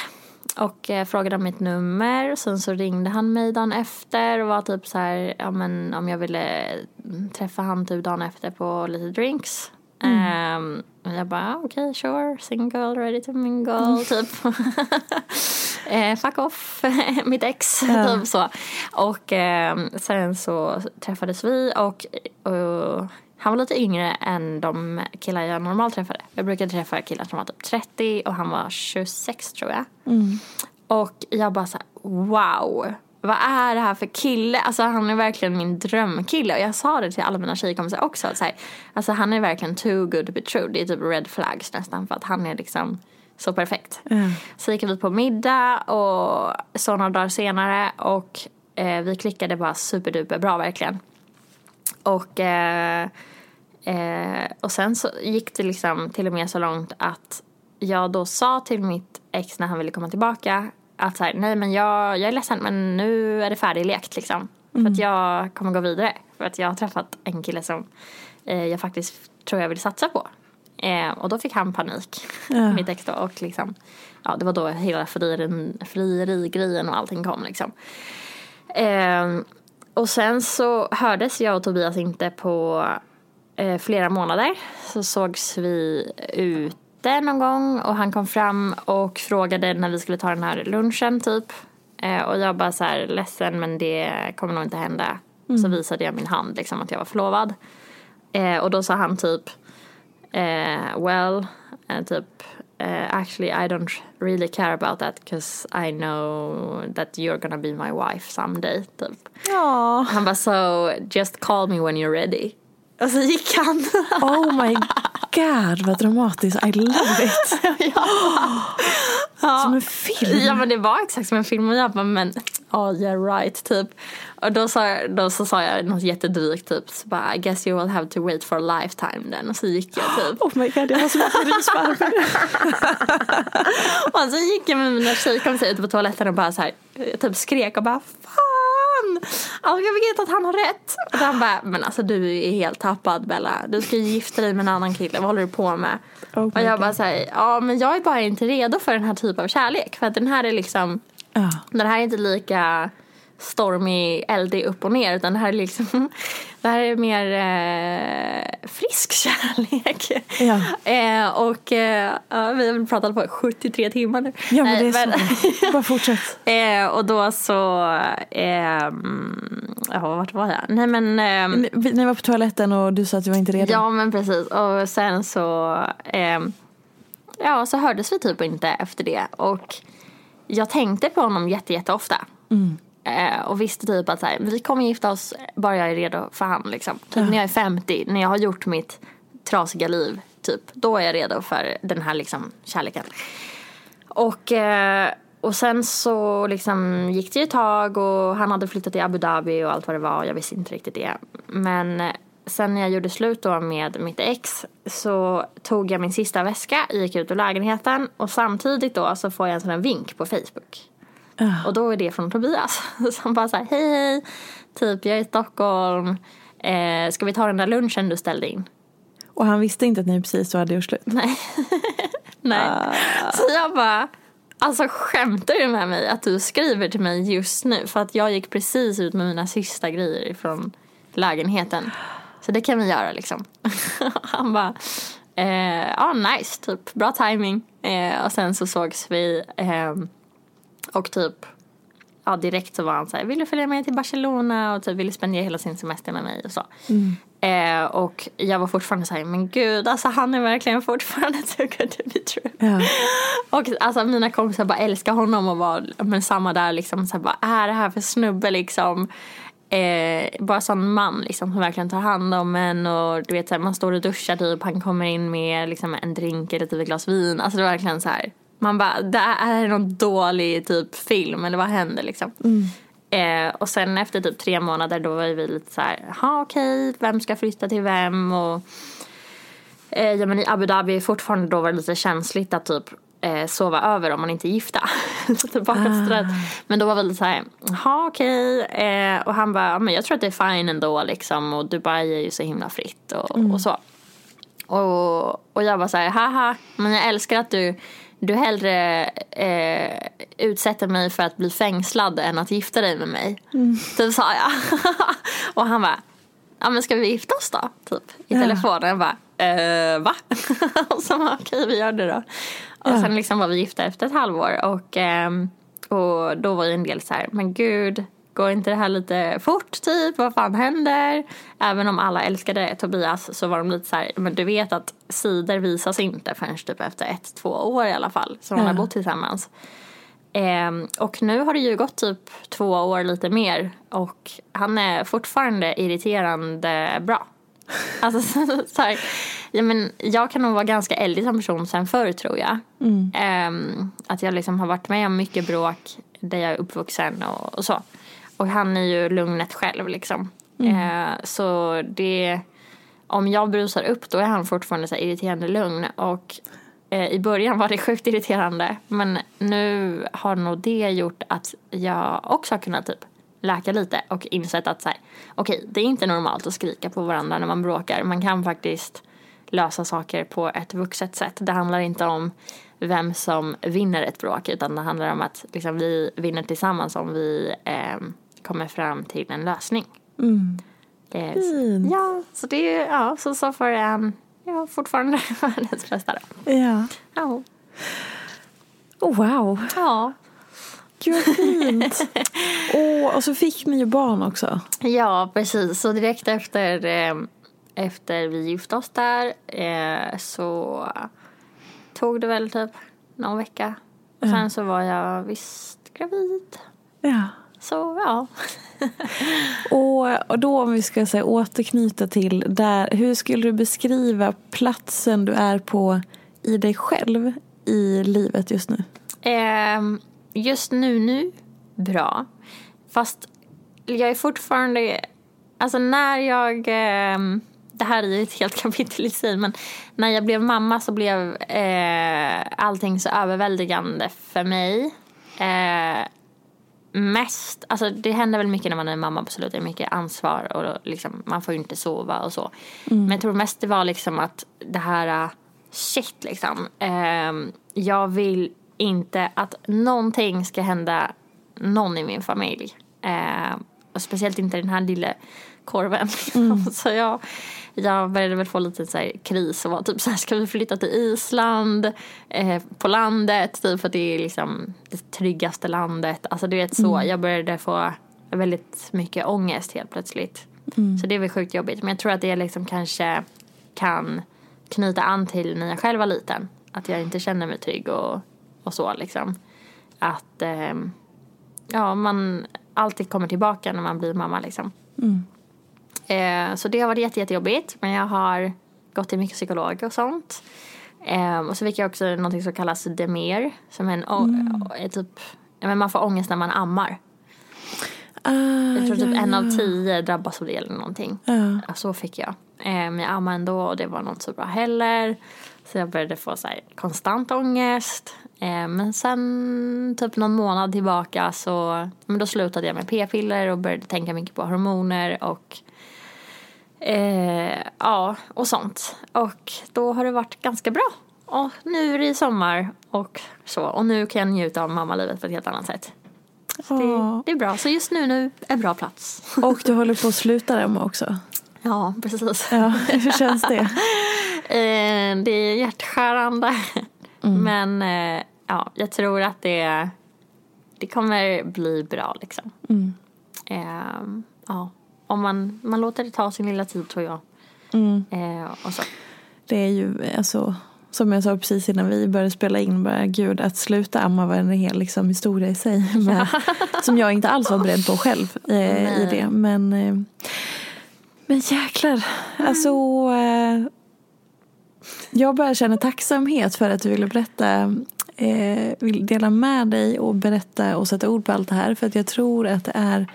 och eh, frågade om mitt nummer. Sen så ringde han mig dagen efter och var typ så här, ja men om jag ville mm, träffa han typ dagen efter på lite drinks. Ehm, och jag bara, ah, okej, sure, single, ready to mingle, typ. (laughs) eh, fuck off, (laughs) mitt ex, typ så. Och ehm, sen så träffades vi och, och han var lite yngre än de killar jag normalt träffade. Jag brukade träffa killar som var typ 30 och han var 26 tror jag. Och jag bara så här, wow. Vad är det här för kille? Alltså han är verkligen min drömkille. Och jag sa det till alla mina tjejkompisar också. Att så här, alltså han är verkligen too good to be true. Det är typ red flags nästan. För att han är liksom så perfekt. Så gick vi på middag och så några dagar senare. Och eh, vi klickade bara superduper bra verkligen. Och, eh, eh, och sen så gick det liksom till och med så långt att jag då sa till mitt ex när han ville komma tillbaka att så här, nej men jag, jag är ledsen men nu är det färdiglekt liksom. För att jag kommer gå vidare. För att jag har träffat en kille som eh, jag faktiskt tror jag vill satsa på. Eh, och då fick han panik, (laughs) mitt ex då. Och liksom, ja, det var då hela frieri- frierigrejen och allting kom liksom. Eh, och sen så hördes jag och Tobias inte på eh, flera månader. Så sågs vi ute någon gång och han kom fram och frågade när vi skulle ta den här lunchen typ. Eh, och jag bara så här, ledsen men det kommer nog inte hända. Så visade jag min hand liksom att jag var förlovad. Eh, och då sa han typ eh, well, eh, typ eh, actually I don't really care about that because I know that you're gonna be my wife someday typ. Han bara so just call me when you're ready. Och så gick han. Oh my god vad dramatiskt. I love it. (laughs) Som en film. Ja men det var exakt som en film och jag bara men oh yeah right typ. Och då sa, då så sa jag något jättedrygt typ så bara I guess you will have to wait for a lifetime then. Och så gick jag typ. Oh my god jag har så mycket rysmärr. (laughs) Och så gick jag med mina tjejkompisar ute på toaletten och bara så här, typ skrek och bara fan! Alltså jag vet att han har rätt. Och han bara, men alltså du är helt tappad Bella. Du ska ju gifta dig med en annan kille, vad håller du på med? Oh och jag bara God. säger, ja men jag är bara inte redo för den här typen av kärlek. För att den här är liksom, Ja. den här är inte lika stormig, eldig upp och ner utan det här är liksom (laughs) Det här är mer eh, frisk kärlek. Ja. Eh, och eh, vi har väl pratat på 73 timmar nu. Ja men det är så. Bara fortsätt. (laughs) Eh, och då så, eh, mm, ja vart var jag? Nej men, eh, Ni- Ni var på toaletten och du sa att du var inte redo. ja men precis. Och sen så, eh, ja så hördes vi typ inte efter det. Och jag tänkte på honom jätte, jätteofta. Eh, och visste typ att så här, vi kommer gifta oss bara jag är redo för han liksom. Typ när jag är 50, när jag har gjort mitt trasiga liv, typ. Då är jag redo för den här liksom kärleken. Och, eh, och sen så liksom gick det ju ett tag och han hade flyttat till Abu Dhabi och allt vad det var. Jag visste inte riktigt det. Men eh, sen när jag gjorde slut då med mitt ex så tog jag min sista väska, gick ut ur lägenheten och samtidigt då så får jag en sån här vink på Facebook. Och då är det från Tobias (laughs) som bara såhär, hej hej, typ jag är i Stockholm, eh, ska vi ta den där lunchen du ställde in? Och han visste inte att ni precis hade gjort slut. Nej. (laughs) Nej. Så jag bara, alltså skämtar du med mig att du skriver till mig just nu? För att jag gick precis ut med mina sista grejer från lägenheten. Så det kan vi göra liksom. (laughs) Han bara, eh, ja nice, typ bra timing. Eh, och sen så sågs vi ehm, och typ ja, direkt så var han så här, vill du följa med till Barcelona och typ ville spendera hela sin semester med mig och så. Eh, och jag var fortfarande så här, men gud, alltså han är verkligen fortfarande too good to be true. Ja. (laughs) Och alltså mina kompisar bara älskar honom och var men samma där liksom så här, bara, är det här för snubbe liksom? Eh, bara sån man liksom som verkligen tar hand om en och du vet så här, man står och duschar typ, han kommer in med liksom en drink eller typ ett glas vin. Alltså det var verkligen så här. Man bara, det är någon dålig typ film eller vad händer liksom. Eh, och sen efter typ tre månader då var vi lite så här, jaha okej, vem ska flytta till vem och eh, ja men i Abu Dhabi fortfarande då var det lite känsligt att typ eh, sova över om man inte är gifta. (laughs) bakåtsträtt. Men då var vi lite så här, jaha okej. Eh, och han bara, ja, men jag tror att det är fine ändå liksom och Dubai är ju så himla fritt och, och så. Och, och jag var så här, haha, men jag älskar att du, du hellre eh, utsätter mig för att bli fängslad än att gifta dig med mig. Typ sa jag. (laughs) och han bara, ja men ska vi gifta oss då? Typ i Ja. telefonen. Jag bara, eh, va? (laughs) och så bara, okej vi gör det då. Och Ja. sen liksom var vi gifta efter ett halvår och, ehm, och då var ju en del så här, men gud, går inte det här lite fort typ? Vad fan händer? Även om alla älskade Tobias så var de lite så här, men du vet att sidor visas inte förrän typ efter ett, två år i alla fall som de har bott tillsammans. Ehm, och nu har det ju gått typ två år lite mer och han är fortfarande irriterande bra. Alltså (laughs) så, så här, ja, men jag kan nog vara ganska eldig som person sen förr tror jag. Ehm, att jag liksom har varit med om mycket bråk där jag är uppvuxen och, och så. Och han är ju lugnet själv liksom. Eh, så det, om jag brusar upp då är han fortfarande så irriterande lugn. Och eh, i början var det sjukt irriterande. Men nu har nog det gjort att jag också har kunnat typ läka lite och insett att så här, okej, det är inte normalt att skrika på varandra när man bråkar. Man kan faktiskt lösa saker på ett vuxet sätt. Det handlar inte om vem som vinner ett bråk utan det handlar om att liksom, vi vinner tillsammans om vi eh, kommer fram till en lösning. Det är, Fint. ja, så det är ja, så så för en ja, fortfarande (laughs) världens bästa då. Ja. Ja. Oh, wow. ja. Gud vad fint. (laughs) Åh, och så fick ni ju barn också. Ja, precis. Så direkt efter, eh, efter vi gifte oss där eh, så tog det väl typ någon vecka. Och sen så var jag visst gravid. Ja. Så ja. (laughs) Och, och då om vi ska säga, återknyta till där, hur skulle du beskriva platsen du är på i dig själv i livet just nu? Ehm, just nu, nu, bra. Fast jag är fortfarande, alltså när jag, ehm, det här är ju ett helt (laughs) kapitel i sig, men när jag blev mamma så blev eh, allting så överväldigande för mig. Eh, mest, alltså det händer väl mycket när man är mamma absolut, det är mycket ansvar och liksom, man får ju inte sova och så. Men jag tror mest det var liksom att det här, uh, shit liksom. Ehm, jag vill inte att någonting ska hända någon i min familj. Ehm, och speciellt inte den här lilla korven. Liksom. Så jag, jag började väl få lite så här kris och var typ så här, ska vi flytta till Island? Eh, på landet, typ för att det är liksom det tryggaste landet. Alltså du vet så, jag började få väldigt mycket ångest helt plötsligt. Så det är väl sjukt jobbigt. Men jag tror att det liksom kanske kan knyta an till när jag själv var liten. Att jag inte känner mig trygg och, och så liksom. Att ehm, ja, man alltid kommer tillbaka när man blir mamma liksom. Eh, så det har varit jätte, jättejobbigt. Men jag har gått till mycket psykolog och sånt. Eh, och så fick jag också något som kallas demer. Som är en, å- är typ, ja, men man får ångest när man ammar. Ah, Jag tror typ ja, en av ja. tio drabbas av det eller någonting. Ja. Ja, så fick jag. Eh, men jag ammade ändå och det var nog inte så bra heller. Så jag började få så här, konstant ångest. Eh, men sen typ någon månad tillbaka så men då slutade jag med p-piller och började tänka mycket på hormoner och eh, ja, och sånt. Och då har det varit ganska bra. Och nu är det sommar och så. Och nu kan jag njuta av mammalivet på ett helt annat sätt. Ja. det, det är bra. Så just nu, nu är bra plats. Och du håller på att sluta Emma också. Ja, precis. Ja, hur känns det? (laughs) Eh, det är hjärtskärande. Men eh, ja, jag tror att det, det kommer bli bra liksom. Eh, ja, om man, man låter det ta sin lilla tid tror jag. Mm. Eh, och så. Det är ju alltså som jag sa precis innan vi började spela in, bara gud att sluta amma var en hel liksom, historia i sig. (laughs) Med, som jag inte alls var beredd på själv eh, i det. Men, eh, men jäklar, alltså eh, jag bara känner tacksamhet för att du ville berätta eh, vill dela med dig och berätta och sätta ord på allt det här. För att jag tror att det är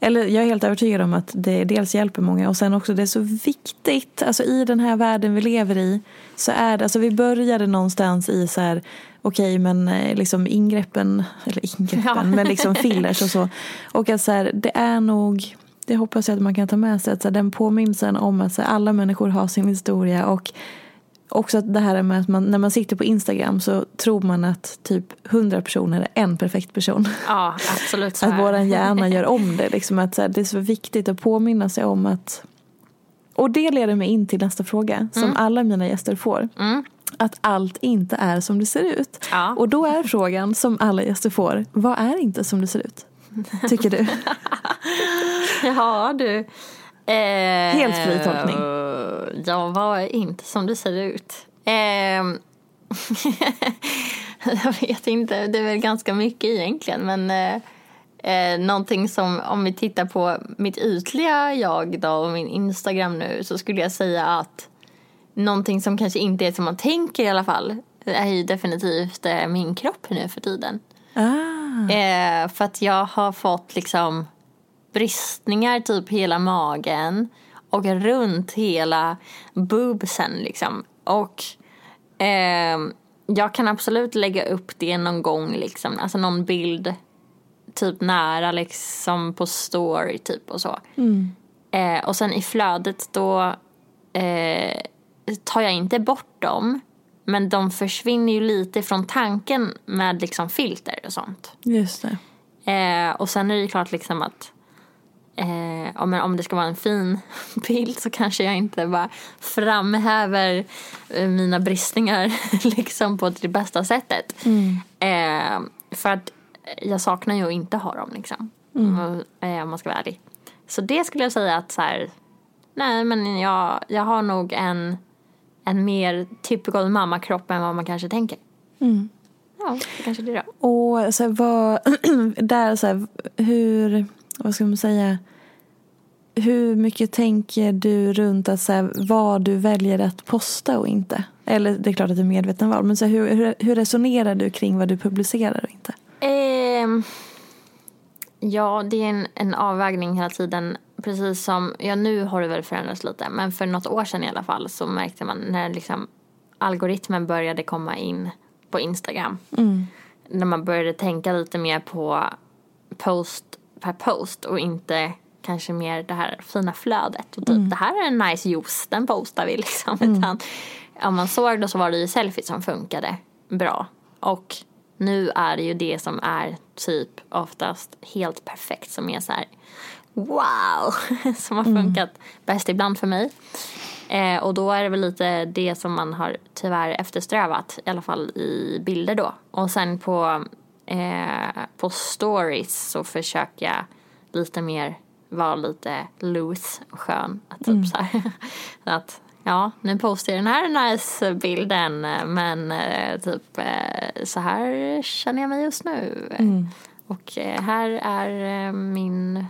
eller jag är helt övertygad om att det dels hjälper många och sen också det är så viktigt. Alltså i den här världen vi lever i så är det, alltså vi började någonstans i så här okej okay, men eh, liksom ingreppen, eller ingreppen, ja. men liksom fillers och så. Och att så här, det är nog, det hoppas jag att man kan ta med sig, att så här, den påminnelsen om att så här, alla människor har sin historia och också det här med att man, när man sitter på Instagram så tror man att typ hundra personer är en perfekt person. Ja, absolut (laughs) Att våran hjärna gör om det. Liksom att så här, det är så viktigt att påminna sig om att och det leder mig in till nästa fråga mm. som alla mina gäster får. Mm. Att allt inte är som det ser ut. Ja. Och då är frågan som alla gäster får, vad är inte som det ser ut? Tycker du? (laughs) ja du. Eh, Helt fri tolkning. Ja, vad är inte som det ser ut? Eh, (laughs) jag vet inte, det är väl ganska mycket egentligen. Men eh, eh, någonting som, om vi tittar på mitt ytliga jag då och min Instagram nu så skulle jag säga att någonting som kanske inte är som man tänker i alla fall är ju definitivt eh, min kropp nu för tiden. Ah. Eh, för att jag har fått liksom bristningar typ hela magen och runt hela boobsen liksom. Och eh, jag kan absolut lägga upp det någon gång liksom, alltså någon bild typ nära liksom på story typ och så. Mm. Eh, och sen i flödet då eh, tar jag inte bort dem. Men de försvinner ju lite från tanken med liksom filter och sånt. Just det. Eh, och sen är det ju klart liksom att Eh, om, om det ska vara en fin (laughs) bild så kanske jag inte bara framhäver eh, mina bristningar (laughs) liksom på det bästa sättet. Mm. Eh, för att jag saknar ju att inte ha dem liksom. Mm. Eh, om man ska vara ärlig. Så det skulle jag säga att så här, nej men jag, jag har nog en, en mer typical mammakropp än vad man kanske tänker. Mm. Ja, det kanske det är då. Och så här, vad, (clears throat) där så här, hur vad ska man säga, hur mycket tänker du runt att, så här, vad du väljer att posta och inte? Eller det är klart att det är medveten val, men så här, hur, hur, hur, resonerar du kring vad du publicerar och inte? Eh, ja, det är en, en avvägning hela tiden. Precis som, ja nu har det väl förändrats lite, men för något år sedan i alla fall så märkte man när liksom algoritmen började komma in på Instagram. Mm. När man började tänka lite mer på post per post och inte kanske mer det här fina flödet. Och typ, mm. Det här är en nice juice, den postar vi liksom. Mm. Utan, om man såg det så var det ju selfies som funkade bra. Och nu är det ju det som är typ oftast helt perfekt som är så här wow, (laughs) som har mm. funkat mm. bäst ibland för mig. Eh, och då är det väl lite det som man har tyvärr eftersträvat, i alla fall i bilder då. Och sen på Eh, på stories så försöker jag lite mer vara lite loose och skön. Typ mm. så här. (laughs) att ja, nu postar jag den här nice bilden men eh, typ eh, så här känner jag mig just nu. Mm. Och eh, här är eh, min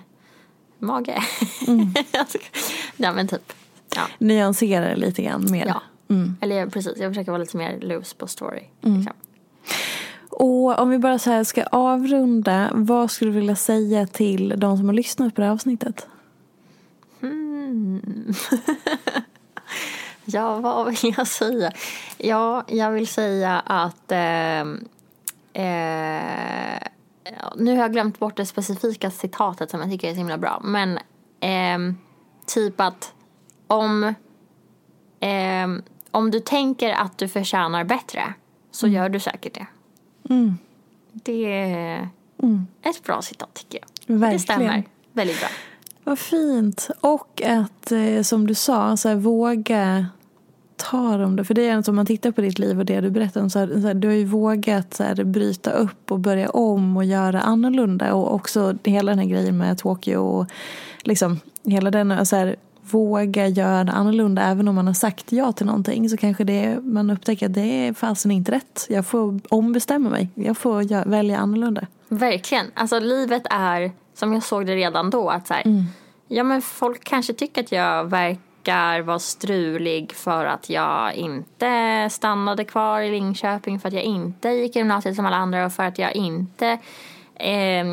mage. Mm. (laughs) ja men typ. Ja. Nyansera det lite grann mer. Ja, mm. eller precis. Jag försöker vara lite mer loose på story. Mm. Liksom. Och om vi bara så här ska avrunda, vad skulle du vilja säga till de som har lyssnat på det här avsnittet? Hmm. (laughs) ja, vad vill jag säga? Ja, jag vill säga att eh, eh, nu har jag glömt bort det specifika citatet som jag tycker är så himla bra. Men eh, typ att om, eh, om du tänker att du förtjänar bättre så mm. gör du säkert det. Mm. Det är mm. ett bra citat tycker jag. Verkligen. Det stämmer väldigt bra. Vad fint. Och att, eh, som du sa, så här, våga ta dem. För det är något om man tittar på ditt liv och det du berättar om. Så här, så här, du har ju vågat så här, bryta upp och börja om och göra annorlunda. Och också hela den här grejen med Tokyo och liksom hela den. Så våga göra annorlunda även om man har sagt ja till någonting så kanske det, man upptäcker att det är fasen inte rätt. Jag får ombestämma mig. Jag får välja annorlunda. Verkligen. Alltså livet är, som jag såg det redan då, att så här, Mm. ja men folk kanske tycker att jag verkar vara strulig för att jag inte stannade kvar i Linköping, för att jag inte gick i gymnasiet som alla andra och för att jag inte eh,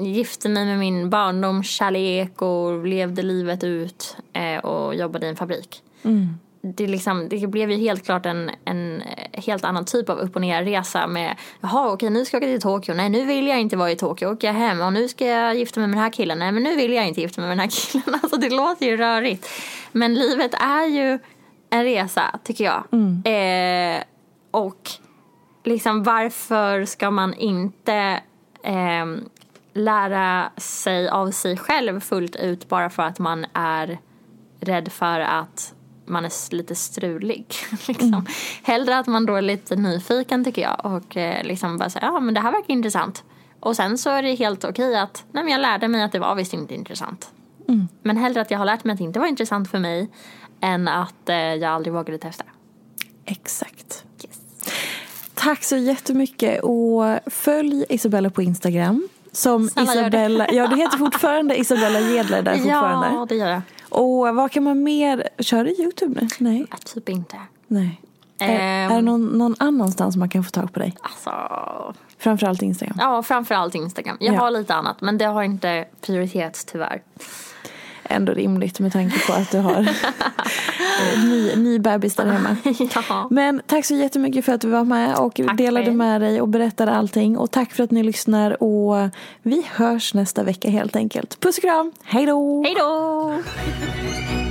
gifte mig med min barndomskärlek och levde livet ut eh, och jobbade i en fabrik. Det, liksom, det blev ju helt klart en, en helt annan typ av upp och ner-resa med Jaha okej nu ska jag åka till Tokyo, nej nu vill jag inte vara i Tokyo, åker jag hem och nu ska jag gifta mig med den här killen, nej men nu vill jag inte gifta mig med den här (laughs) killen. Alltså det låter ju rörigt. Men livet är ju en resa tycker jag. Eh, och liksom varför ska man inte eh, lära sig av sig själv fullt ut bara för att man är rädd för att man är lite strulig. (laughs) liksom. Hellre att man då är lite nyfiken tycker jag och eh, liksom bara säga ja men det här verkar intressant. Och sen så är det helt okej att nej men jag lärde mig att det var visst inte intressant. Men hellre att jag har lärt mig att det inte var intressant för mig än att eh, jag aldrig vågade testa. Exakt. Tack så jättemycket och följ Isabella på Instagram. Som Snälla, gör det. Isabella, ja du heter fortfarande Isabella Gedler där (laughs) fortfarande. Ja, det gör jag. Och vad kan man mer, kör du YouTube nu? Nej. Ja, typ inte. Nej. Är, Ehm. är det någon, någon annanstans man kan få tag på dig? Alltså, Framförallt Instagram. ja framförallt Instagram. Jag Ja. har lite annat men det har inte prioritet tyvärr. Ändå rimligt med tanke på att du har (laughs) en ny, ny bebis där hemma. ja. Men tack så jättemycket för att du var med och Tack delade med dig och berättade allting. Och tack för att ni lyssnar och vi hörs nästa vecka helt enkelt. Puss och kram, hej då! Hej då!